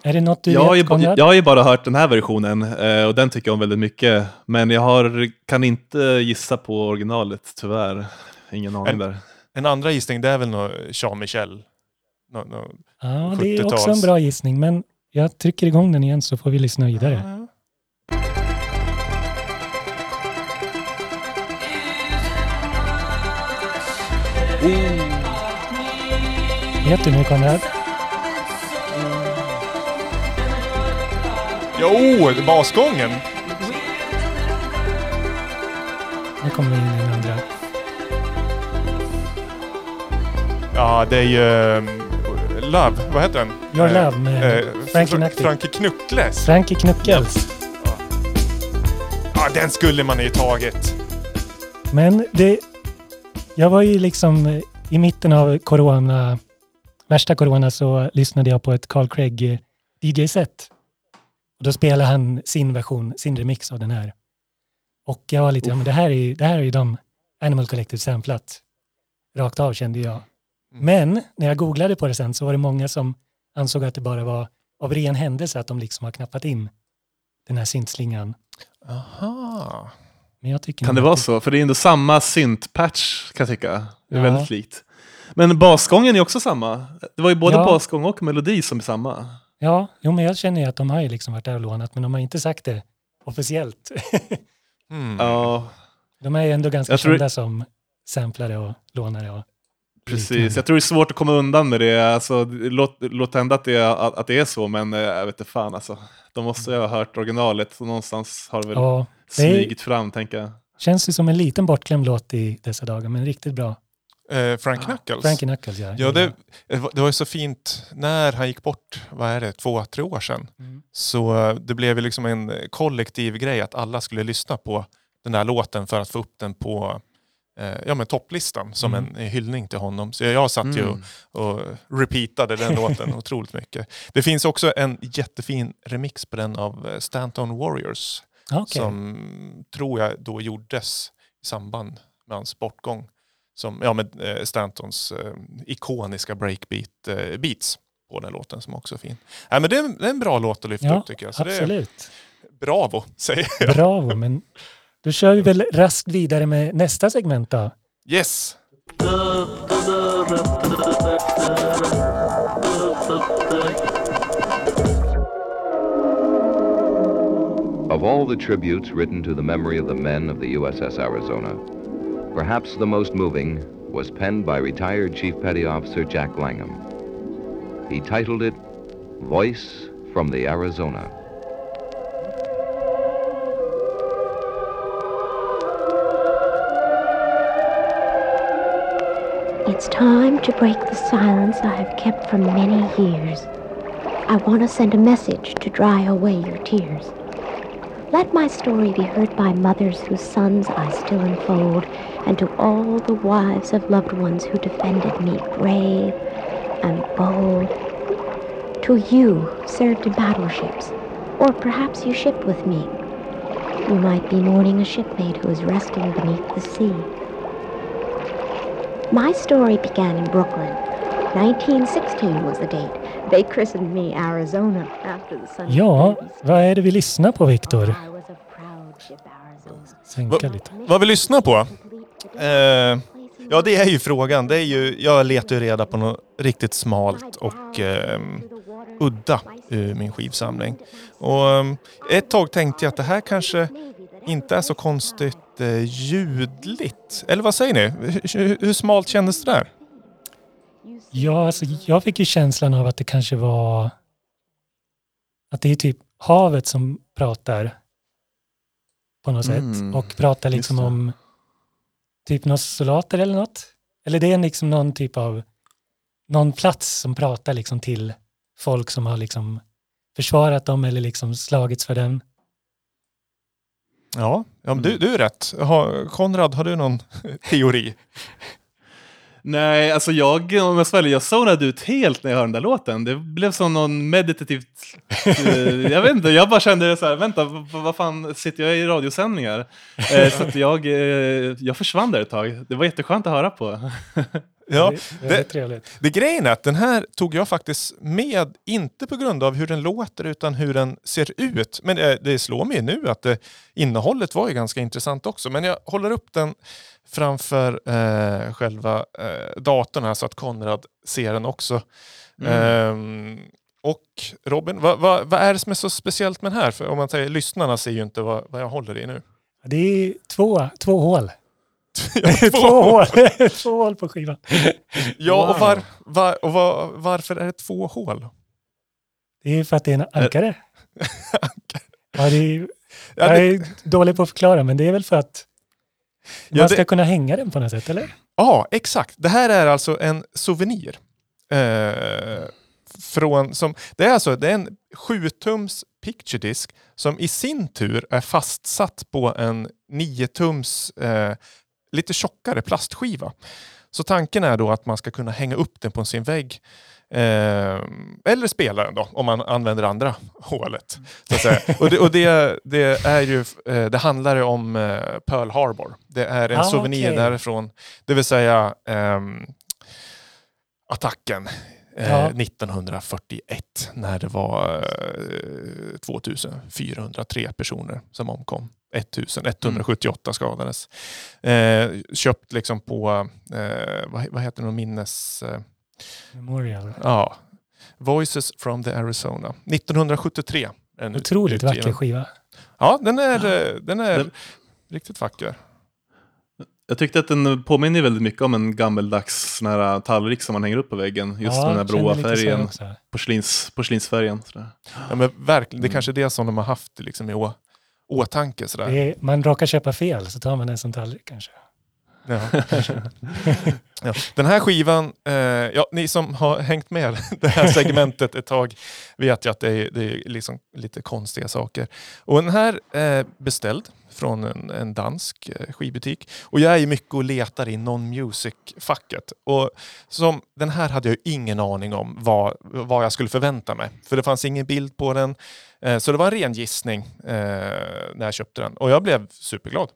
Är det något du Jag har, ju, vet, jag har ju bara hört den här versionen och den tycker jag om väldigt mycket. Men jag har, kan inte gissa på originalet, tyvärr. Ingen aning En- där. En andra gissning det är väl nog Jean-Michel. Nå, nå, Ja, det är också 70-tals. en bra gissning, men jag trycker igång den igen så får vi lyssna vidare. Ja. Vet du nu Konrad? Jo, basgången! Nu kommer vi in i den andra. Ja, det är ju um, Love, vad heter den? Your Eh, Love med eh, Frankie Fra- Knuckles. Frankie Knuckles. Frankie Knuckles. Ja, den skulle man ju tagit. Men det... Jag var ju liksom eh, i mitten av corona, värsta corona, så lyssnade jag på ett Carl Craig eh, DJ-set. Och då spelade han sin version, sin remix av den här. Och jag var lite, ja men det här är ju, det här är ju de Animal Collective samplat. Rakt av kände jag. Mm. Men när jag googlade på det sen så var det många som ansåg att det bara var av ren händelse att de liksom har knappat in den här syntslingan. Aha. Kan det vara så? För det är ändå samma synt-patch kan jag tycka. Det är Ja. väldigt likt. Men basgången är också samma. Det var ju både Ja. basgång och melodi som är samma. Ja, jo, men jag känner ju att de har ju liksom varit där och lånat, men de har inte sagt det officiellt. Mm. Ja, de är ju ändå ganska Jag tror- kända som samplare och lånare. Och, Precis, liknande. jag tror det är svårt att komma undan med det. Alltså, låt, låt hända att det, är, att, att det är så, men eh, jag vet inte fan alltså. De måste ju ha hört originalet, så någonstans har det väl Ja, det fram, tänker jag. känns ju som en liten bortglömd låt i dessa dagar, men riktigt bra. Eh, Frank Knuckles. Frankie Knuckles, ja. Ja, det, det var- det var ju så fint när han gick bort, vad är det, två, tre år sedan. Mm. Så eh, det blev ju liksom en kollektiv grej att alla skulle lyssna på den där låten för att få upp den på eh, ja, men topplistan som Mm. en hyllning till honom. Så jag satt ju Mm. och repeatade den låten otroligt mycket. Det finns också en jättefin remix på den av eh, Stanton Warriors Ja, okej. som tror jag då gjordes i samband med hans bortgång. Som, ja, med eh, Stantons eh, ikoniska breakbeat eh, beats på den låten som också är fin. Nej, men det, är, en- det är en bra låt att lyfta Ja, upp tycker jag. Så det är Absolut. bravo, säger jag. Bravo, men då kör vi väl raskt vidare med nästa segment då. Yes! Of all the tributes written to the memory of the men of the USS Arizona, perhaps the most moving was penned by retired Chief Petty Officer Jack Langham. He titled it Voice from the Arizona. It's time to break the silence I have kept for many years. I want to send a message to dry away your tears. Let my story be heard by mothers whose sons I still enfold, and to all the wives of loved ones who defended me brave and bold. To you who served in battleships, or perhaps you shipped with me. You might be mourning a shipmate who is resting beneath the sea. My story began in Brooklyn. 1916 was the date. They christened me Arizona after the son of Ja, vad är det vi lyssnar på, Viktor? Sänka lite. Vad vi lyssnar på? Eh, ja, det är ju frågan. Det är ju, jag letar ju reda på något riktigt smalt och ehm, udda ur min skivsamling. Och ehm, ett tag tänkte jag att det här kanske inte är så konstigt eh, ljudligt. Eller vad säger ni? Hur, hur smalt kändes det där? Ja, alltså, jag fick ju känslan av att det kanske var att det är typ havet som pratar på något Mm, sätt och pratar liksom om typ några soldater eller något. Eller det är liksom någon typ av någon plats som pratar liksom till folk som har liksom försvarat dem eller liksom slagits för den. Ja, ja men du, du är rätt. Har, Konrad, har du någon teori? Nej, alltså jag, om jag sväljer, jag zonade ut helt när jag hörde den där låten. Det blev som någon meditativt... eh, jag vet inte, jag bara kände så här, vänta, vad, vad fan, sitter jag i radiosändningar? Eh, så att jag, eh, jag försvann där ett tag. Det var jätteskönt att höra på. Ja, det, det trevligt. Det grejen är att den här tog jag faktiskt med, inte på grund av hur den låter utan hur den ser ut. Men det, det slår mig nu att det, innehållet var ju ganska intressant också. Men jag håller upp den framför eh, själva eh, datorn här så att Konrad ser den också. Ehm, och Robin, vad, vad, vad är det som är så speciellt med den här? För om man säger lyssnarna ser ju inte vad, vad jag håller i nu. Det är två, två hål. Två hål. två hål på skivan. Ja, och, Wow. var, var, och var, varför är det två hål? Det är för att det är en ankare. Ja, det är, Ja, jag är dålig på att förklara, men det är väl för att man Ja, det- ska kunna hänga den på något sätt, eller? Ja, exakt. Det här är alltså en souvenir. Eh, från, som, det är alltså det är en 7-tums picture disc som i sin tur är fastsatt på en 9-tums eh, lite tjockare plastskiva. Så tanken är då att man ska kunna hänga upp den på sin vägg. Eh, eller spela den då, om man använder andra hålet. Och, det, och det, det, är ju, eh, det handlar ju om eh, Pearl Harbor. Det är en Ah, souvenir okej. därifrån. Det vill säga ehm, attacken eh, Ja. 1941 när det var eh, 2403 personer som omkom. 1178 skadades. Eh, köpt liksom på, eh, vad, vad heter det, minnes... Eh, Memorial. ja, Voices from the Arizona. 1973. är den ut- Otroligt utgiven. vacker skiva. Ja, den är, eh, den är Den- riktigt vacker. Jag tyckte att den påminner väldigt mycket om en gammeldags sån här tallrik som man hänger upp på väggen. Just Ja, den här blåa färgen, porslins, porslinsfärgen. Sådär. Ja, men verkligen, det är kanske är det som de har haft liksom, i å, åtanke. Sådär. Det är, man råkar köpa fel så tar man en sån tallrik kanske. Ja. ja. Den här skivan, eh, ja, ni som har hängt med det här segmentet ett tag vet ju att det är, det är liksom lite konstiga saker. Och den här är beställd från en, en dansk eh, skivbutik. Och jag är ju mycket och letar i non-music-facket. Och som, den här hade jag ju ingen aning om vad, vad jag skulle förvänta mig. För det fanns ingen bild på den. Eh, så det var en ren gissning eh, när jag köpte den. Och jag blev superglad.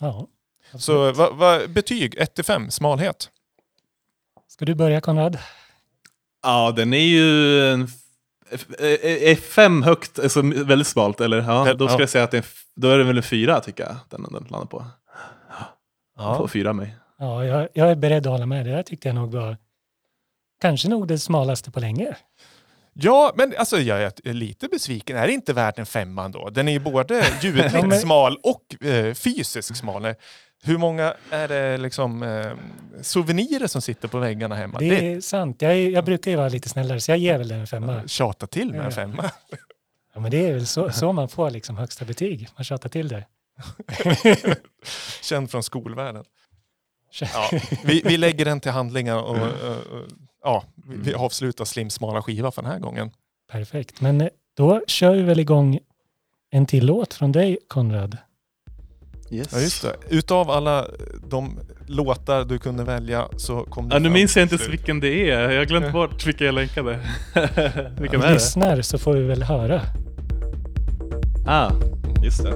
Ja. Så vad, vad, betyg 1-5, smalhet? Ska du börja Konrad? Ja, den är ju en är- är fem högt, alltså väldigt smalt, eller? Ja, då Ja. skulle jag säga att det är, då är det väl en fyra, tycker jag, den, den landar på. Ja. Får fyra mig. Ja, jag, jag är beredd att hålla med. Det där tyckte jag nog var kanske nog det smalaste på länge. Ja, men alltså jag är lite besviken. Är det inte värt en femma då? Den är ju både Ja, ljudligt smal och eh, fysiskt smal. Hur många är det liksom eh, souvenirer som sitter på väggarna hemma? Det Det, är sant. Jag, är, jag brukar ju vara lite snällare så jag ger väl den en femma. tjata till med en femma. Ja, men det är väl så, så man får liksom högsta betyg. Man tjatar till det. Känd från skolvärlden. Ja, vi, vi lägger den till handlingar och, och, och ja, vi, vi avslutar Slim smala skiva för den här gången. Perfekt. Men eh, då kör vi väl igång en till låt från dig Konrad. Yes. Ja, just det. Utav alla de låtar du kunde välja så kom det Ja, nu minns jag inte ens vilken det är. Jag har glömt bort vilka jag länkade. vilken Om är det? lyssnar så får vi väl höra. Ah, just det.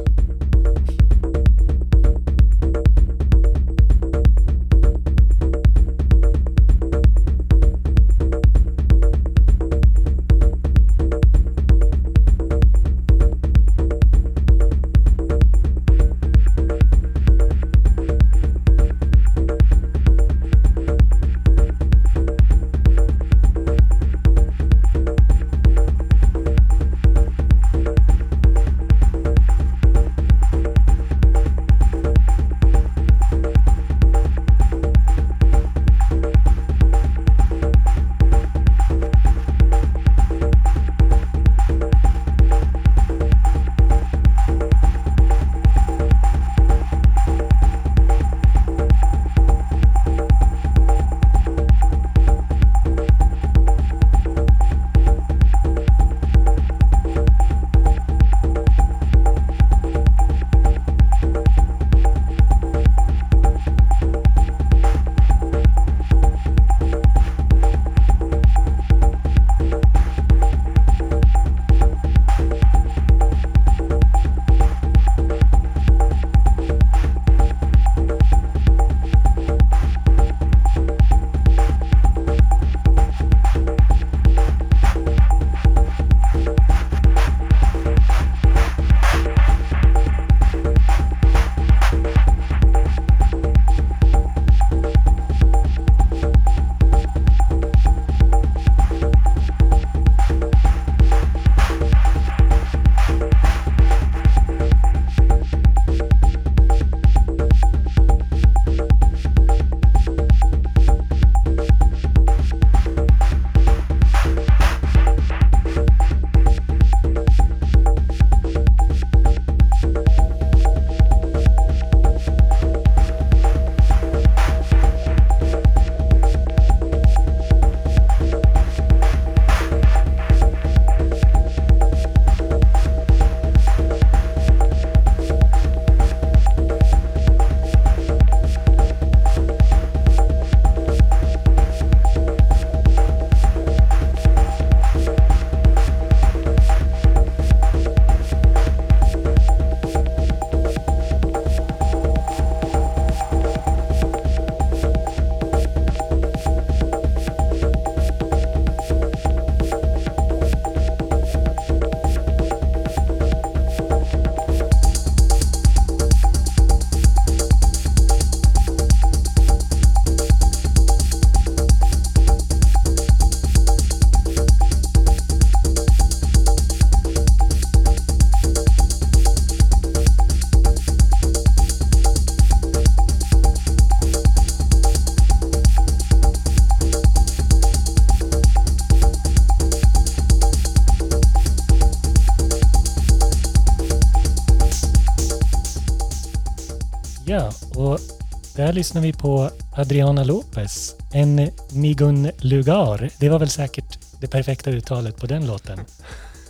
Där lyssnar vi på Adriana Lopez, en Nigun Lugar. Det var väl säkert det perfekta uttalet på den låten.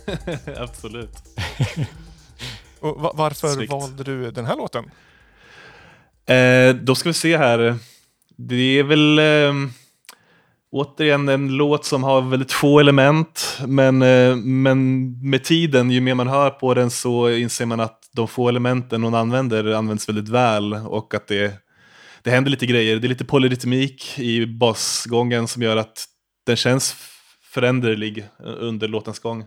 Absolut. Varför Snyggt. valde du den här låten? Eh, då ska vi se här. Det är väl eh, återigen en låt som har väldigt få element. Men, eh, men med tiden, ju mer man hör på den så inser man att de få elementen hon använder används väldigt väl. Och att det, det händer lite grejer. Det är lite polyrytmik i basgången som gör att den känns föränderlig under låtens gång.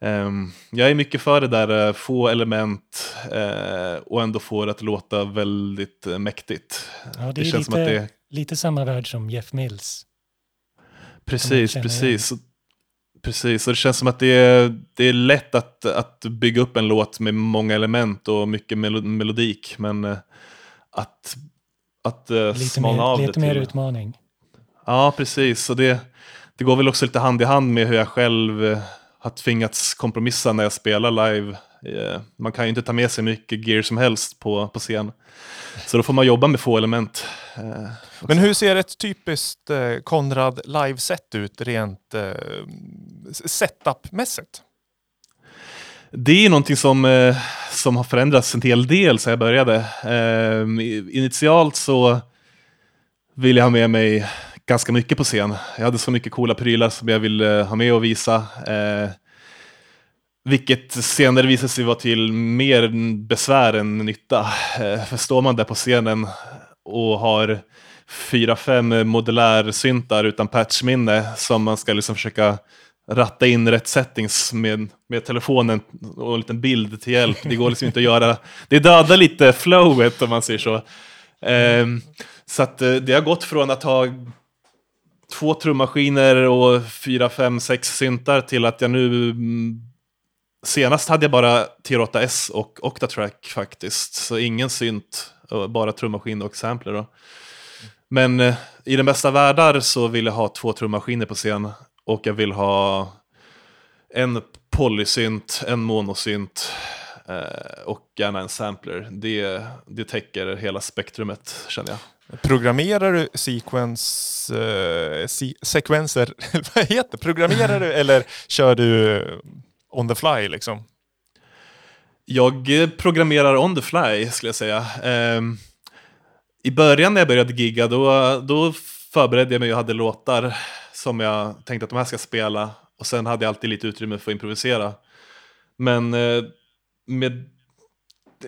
Ehm, jag är mycket för det där, eh, få element eh, och ändå få det att låta väldigt eh, mäktigt. Ja, det, Det är känns lite, som att det- lite samma värld som Jeff Mills. Precis, precis. Precis, och det känns som att det är, det är lätt att, att bygga upp en låt med många element och mycket melo melodik, men eh, att, att eh, Lite smalna av mer, det lite mer till... utmaning. Ja, precis. Så det, det går väl också lite hand i hand med hur jag själv eh, har tvingats kompromissa när jag spelar live. Eh, Man kan ju inte ta med sig mycket gear som helst på, på scen. Så då får man jobba med få element. Men hur ser ett typiskt Konrad live-set ut rent setupmässigt? Det är någonting som, eh, som har förändrats en hel del sedan jag började. Eh, initialt så ville jag ha med mig ganska mycket på scen. Jag hade så mycket coola prylar som jag ville ha med och visa. Eh, vilket senare visade sig vara till mer besvär än nytta. Eh, för står man där på scenen och har fyra, fem modulärsyntar utan patchminne som man ska liksom försöka ratta in rätt settings med, med telefonen och en liten bild till hjälp. Det går liksom inte att göra. Det dödar lite flowet om man säger så. Um, så att eh, det har gått från att ha två trummaskiner och fyra, fem, sex syntar till att jag nu mm, Senast hade jag bara T8S och Octatrack faktiskt, så ingen synt, bara trummaskin och sampler då. Men eh, i den bästa världar så vill jag ha två trummaskiner på scen och jag vill ha en polysynt, en monosynt eh, och gärna en sampler. Det, det täcker hela spektrumet känner jag. Programmerar du sequence, eh, se- sekvenser, vad heter? Programmerar du eller kör du on the fly liksom? Jag eh, programmerar on the fly skulle jag säga. Ehm, I början när jag började gigga då, då förberedde jag mig och hade låtar som jag tänkte att de här ska spela. Och sen hade jag alltid lite utrymme för att improvisera. Men eh, med,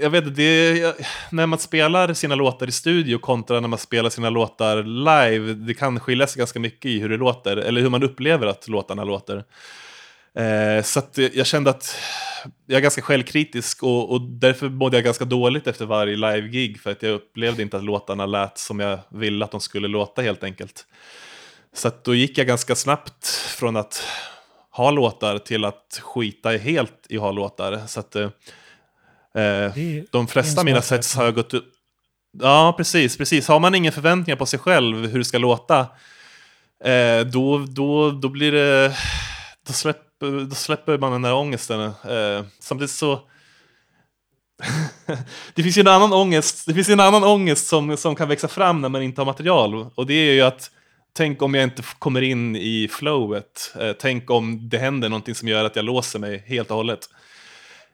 jag vet inte, det, när man spelar sina låtar i studio kontra när man spelar sina låtar live, det kan skilja sig ganska mycket i hur det låter, eller hur man upplever att låtarna låter. Eh, så att jag kände att jag är ganska självkritisk och, och därför mådde jag ganska dåligt efter varje live-gig för att jag upplevde inte att låtarna lät som jag ville att de skulle låta helt enkelt. Så då gick jag ganska snabbt från att ha låtar till att skita helt i att ha låtar. Så att eh, eh, de flesta av mina sets har jag gått upp... Ja, precis, precis. Har man inga förväntningar på sig själv hur det ska låta, eh, då, då, då blir det... Då släpper, då släpper man den där ångesten. Eh, samtidigt så... det finns ju en annan ångest, det finns en annan ångest som, som kan växa fram när man inte har material. Och det är ju att Tänk om jag inte kommer in i flowet. Eh, tänk om det händer någonting som gör att jag låser mig helt och hållet.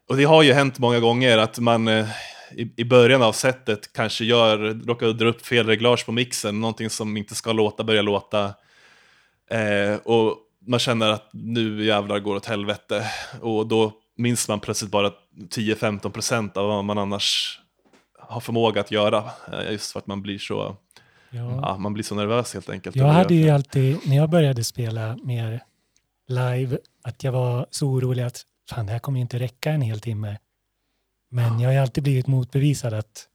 Och det har ju hänt många gånger att man eh, i, i början av setet kanske gör, råkar dra upp fel reglage på mixen, någonting som inte ska låta börjar låta. Eh, och man känner att nu jävlar går det åt helvete. Och då minns man plötsligt bara 10-15% av vad man annars har förmåga att göra. Eh, just för att man blir så, Ja. ja, man blir så nervös helt enkelt. Jag hade ju alltid, när jag började spela mer live, att jag var så orolig att fan, det här kommer inte räcka en hel timme. Men jag har ju alltid blivit motbevisad att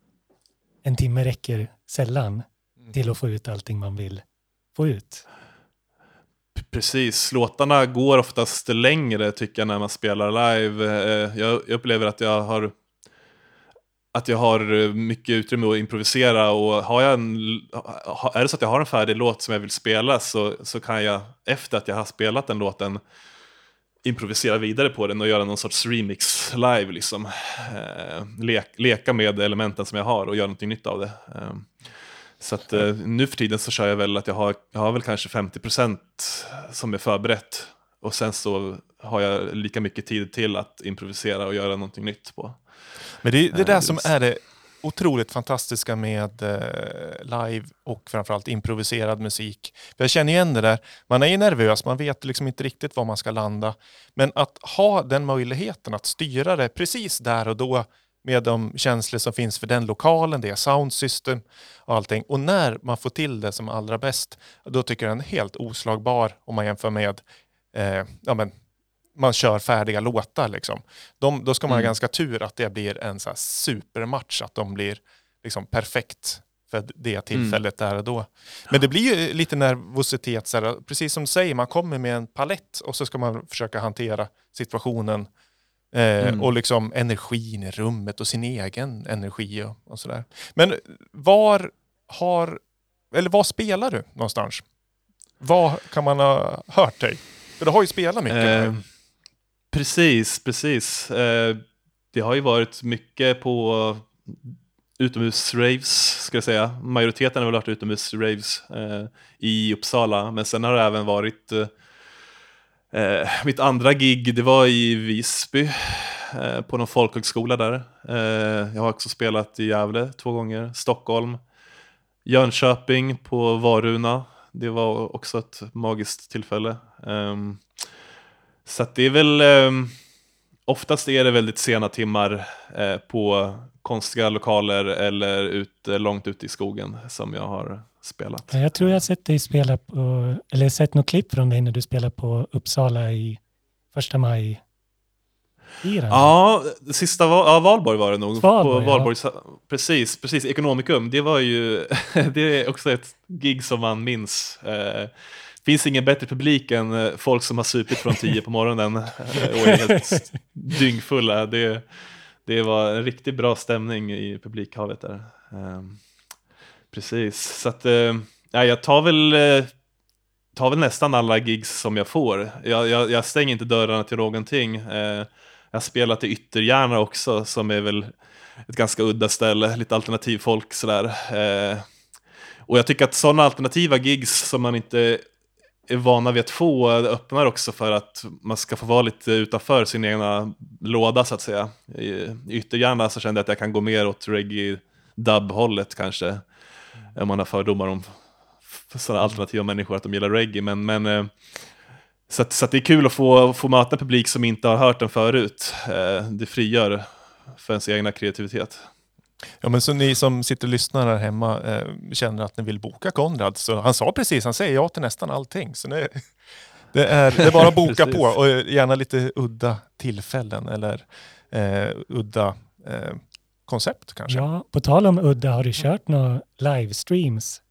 en timme räcker sällan till att få ut allting man vill få ut. Precis, låtarna går oftast längre tycker jag när man spelar live. Eh, jag upplever att jag har att jag har eh, mycket utrymme att improvisera och har jag en, är det så att jag har en färdig låt som jag vill spela så, så kan jag efter att jag har spelat den låten improvisera vidare på den och göra någon sorts remix live. Liksom. Eh, le leka med elementen som jag har och göra någonting nytt av det. Eh, så att, eh, nu för tiden så kör jag väl att jag har, jag har väl kanske 50% som är förberett. Och sen så har jag lika mycket tid till att improvisera och göra någonting nytt på. Men det är det där som är det otroligt fantastiska med eh, live och framförallt improviserad musik. För jag känner igen det där, man är ju nervös, man vet liksom inte riktigt var man ska landa. Men att ha den möjligheten att styra det precis där och då med de känslor som finns för den lokalen, det är soundsystem och allting. Och när man får till det som allra bäst, då tycker jag den är helt oslagbar om man jämför med eh, ja, men, man kör färdiga låtar. Liksom. De, då ska man ha Mm. ganska tur att det blir en så supermatch, att de blir liksom perfekt för det tillfället där och då. Men det blir ju lite nervositet, så här, precis som du säger, man kommer med en palett och så ska man försöka hantera situationen eh, Mm. och liksom energin i rummet och sin egen energi och, och sådär. Men var har, eller var spelar du någonstans? Var kan man ha hört dig? För du har ju spelat mycket. Eh, precis, precis. Eh, det har ju varit mycket på utomhusraves, ska jag säga. Majoriteten har väl varit utomhusraves eh, i Uppsala, men sen har det även varit eh, mitt andra gig, det var i Visby, på någon folkhögskola där. Jag har också spelat i Gävle två gånger, Stockholm, Jönköping på Varuna. Det var också ett magiskt tillfälle. Ehm, så det är väl, ehm, oftast är det väldigt sena timmar eh, på konstiga lokaler eller ute, långt ute i skogen som jag har spelat. Jag tror jag har sett dig spela på, eller sett något klipp från dig när du spelar på Uppsala i första maj. Firandet. Ja, sista var, ja, Valborg var det nog. Valborg, på ja. Valborg, Precis, precis. Ekonomikum, det var ju det är också ett gig som man minns. Eh, finns ingen bättre publik än eh, folk som har supit från tio på morgonen eh, och är helt dyngfulla. Det, det var en riktigt bra stämning i publikhavet där. Ehm, precis, så att eh, ja, jag tar väl tar väl nästan alla gigs som jag får. Jag, jag, jag stänger inte dörrarna till någonting. Eh, jag har spelat i Ytterjärna också, som är väl ett ganska udda ställe, lite alternativ folk sådär. Eh, och jag tycker att sådana alternativa gigs som man inte är vana vid att få öppnar också för att man ska få vara lite utanför sin egna låda så att säga. I, så kände jag att jag kan gå mer åt reggae dub-hållet kanske. Om man har fördomar om sådana alternativa människor att de gillar reggae. Men, men, eh, så, att, så att det är kul att få, få möta en publik som inte har hört den förut. Eh, det frigör för ens egna kreativitet. Ja, men så ni som sitter och lyssnar här hemma eh, känner att ni vill boka Konrad. Så han sa precis, han säger ja till nästan allting. Så det, det, är, det är bara att boka på och gärna lite udda tillfällen eller eh, udda eh, koncept kanske. Ja, på tal om udda, har du kört några livestreams?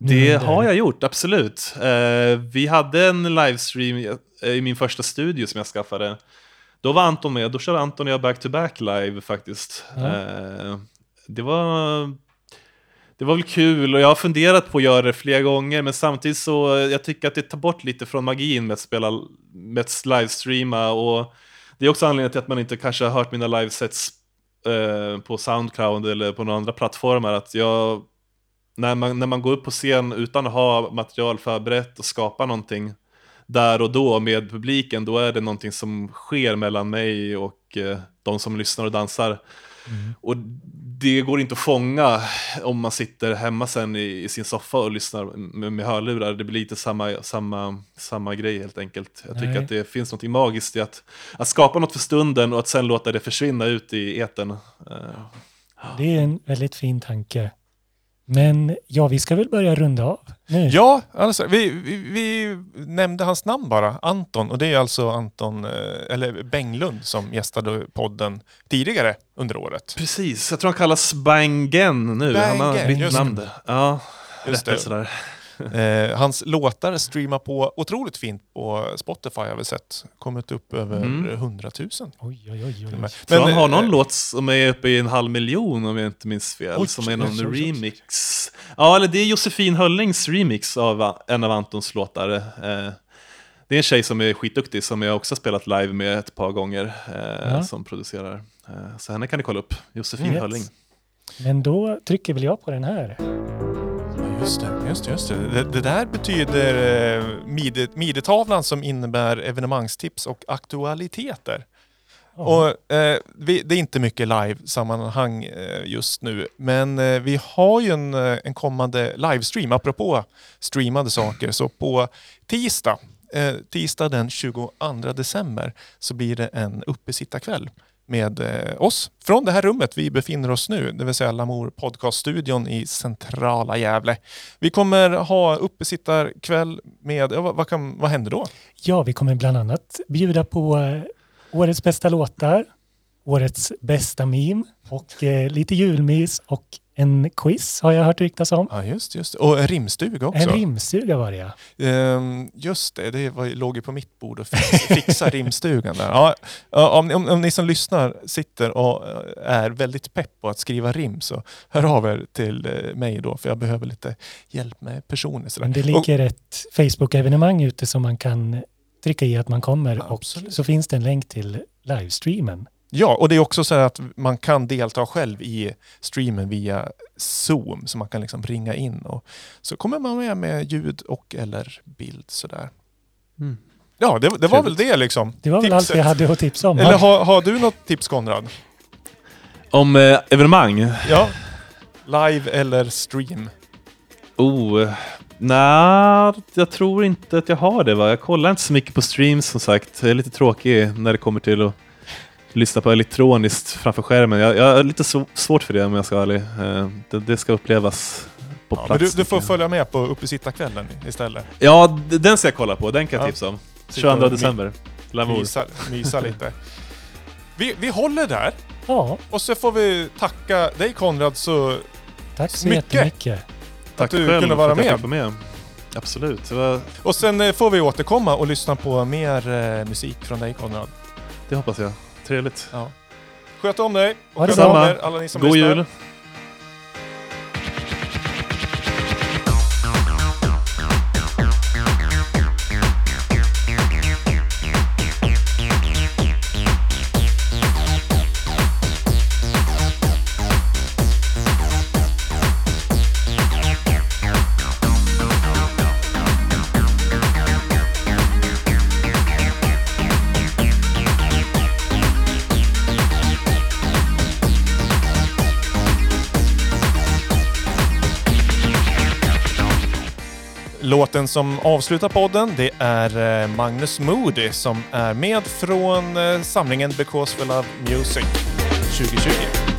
Nu Det under- har jag gjort, absolut. Eh, vi hade en livestream i min första studio som jag skaffade. Då var Anton med, då körde Anton och jag back-to-back live faktiskt. Eh, det var... Det var väl kul och jag har funderat på att göra det flera gånger men samtidigt så jag tycker att det tar bort lite från magin med att spela, med att livestreama och det är också anledningen till att man inte kanske har hört mina livesets eh, på Soundcloud eller på några andra plattformar att jag när man, när man går upp på scen utan att ha material förberett och skapa någonting där och då med publiken, då är det någonting som sker mellan mig och eh, de som lyssnar och dansar. Och det går inte att fånga om man sitter hemma sen i, i sin soffa och lyssnar med, med hörlurar. Det blir lite samma, samma, samma grej helt enkelt. Jag tycker Nej. att det finns något magiskt i att, att skapa något för stunden och att sen låta det försvinna ut i etern. Eh, Det är en väldigt fin tanke. Men ja, vi ska väl börja runda av nu. Ja, alltså, vi, vi, vi nämnde hans namn bara, Anton. Och det är alltså Anton, eh, eller Benglund som gästade podden tidigare under året. Precis, jag tror han kallas Bangen nu. han har Bangen, bytt namn. Ja, Just rätt det. sådär. Eh, hans låtar streamar på otroligt fint på Spotify har vi sett. Kommit upp över Mm. 100 000. Oj, oj, oj. oj. Men, Men, han har eh, någon låt som är uppe i en halv miljon om jag inte minns fel. Oj, som är någon oj, oj, oj. remix. Ja, eller det är Josefin Höllings remix av en av Antons låtar. Eh, Det är en tjej som är skitduktig som jag också spelat live med ett par gånger. Eh, Ja. Som producerar. Eh, så henne kan ni kolla upp. Josefin Yes. Hölling. Men då trycker väl jag på den här. Just det, just det, just det. det. Det där betyder eh, mide, midetavlan som innebär evenemangstips och aktualiteter. Och, eh, vi, det är inte mycket live-sammanhang eh, just nu, men eh, vi har ju en, eh, en kommande livestream, apropå streamade saker. Så på tisdag, eh, tisdag den 22 december, så blir det en uppesittarkväll med eh, oss från det här rummet vi befinner oss nu, det vill säga Lamour podcaststudion i centrala Gävle. Vi kommer ha uppesittarkväll med, vad, vad, kan, vad händer då? Ja, vi kommer bland annat bjuda på eh, årets bästa låtar, årets bästa meme och eh, lite julmys och en quiz har jag hört ryktas om. Ja, just, just Och en rimstuga också. En rimstuga var det ja. Ehm, just det, det var, låg ju på mitt bord att fix- fixa rimstugan där. Ja, om, om, om ni som lyssnar sitter och eh, är väldigt pepp på att skriva rim så hör av er till eh, mig då för jag behöver lite hjälp med personer. Sådär. Men det Och- ligger ett Facebook-evenemang ute som man kan trycka i att man kommer och Absolut. så finns det en länk till livestreamen. Ja, och det är också så här att man kan delta själv i streamen via Zoom så man kan liksom ringa in och så kommer man med med ljud och eller bild sådär. Mm. Ja, det, det var väl det liksom. Det var väl Tipset. allt jag hade att tipsa om. Eller har, har du något tips Konrad? Om eh, evenemang? Ja. Live eller stream? Oh, nej, jag tror inte att jag har det. Va? Jag kollar inte så mycket på streams som sagt. Jag är lite tråkig när det kommer till att lyssna på elektroniskt framför skärmen. Jag, jag har lite svårt för det om jag ska vara ärlig. Eh, det, det ska upplevas på Ja, plats. men du, du får följa med på uppesittarkvällen istället. Ja, den ska jag kolla på. Den kan jag Ja. tipsa om. Sitta 22 och december. Lamour. Mysa, mysa lite. Vi, vi håller där Ja, och så får vi tacka dig Konrad så tack så Mycket. jättemycket. Tack du själv kunde för vara att jag med. vara med. Absolut. Var, Och sen eh, får vi återkomma och lyssna på mer eh, musik från dig Konrad. det hoppas jag. Trevligt. Sköt om dig och sköt om er alla ni som God lyssnar. jul! Låten som avslutar podden det är eh, Magnus Moody som är med från eh, samlingen Because We Love Music 2020.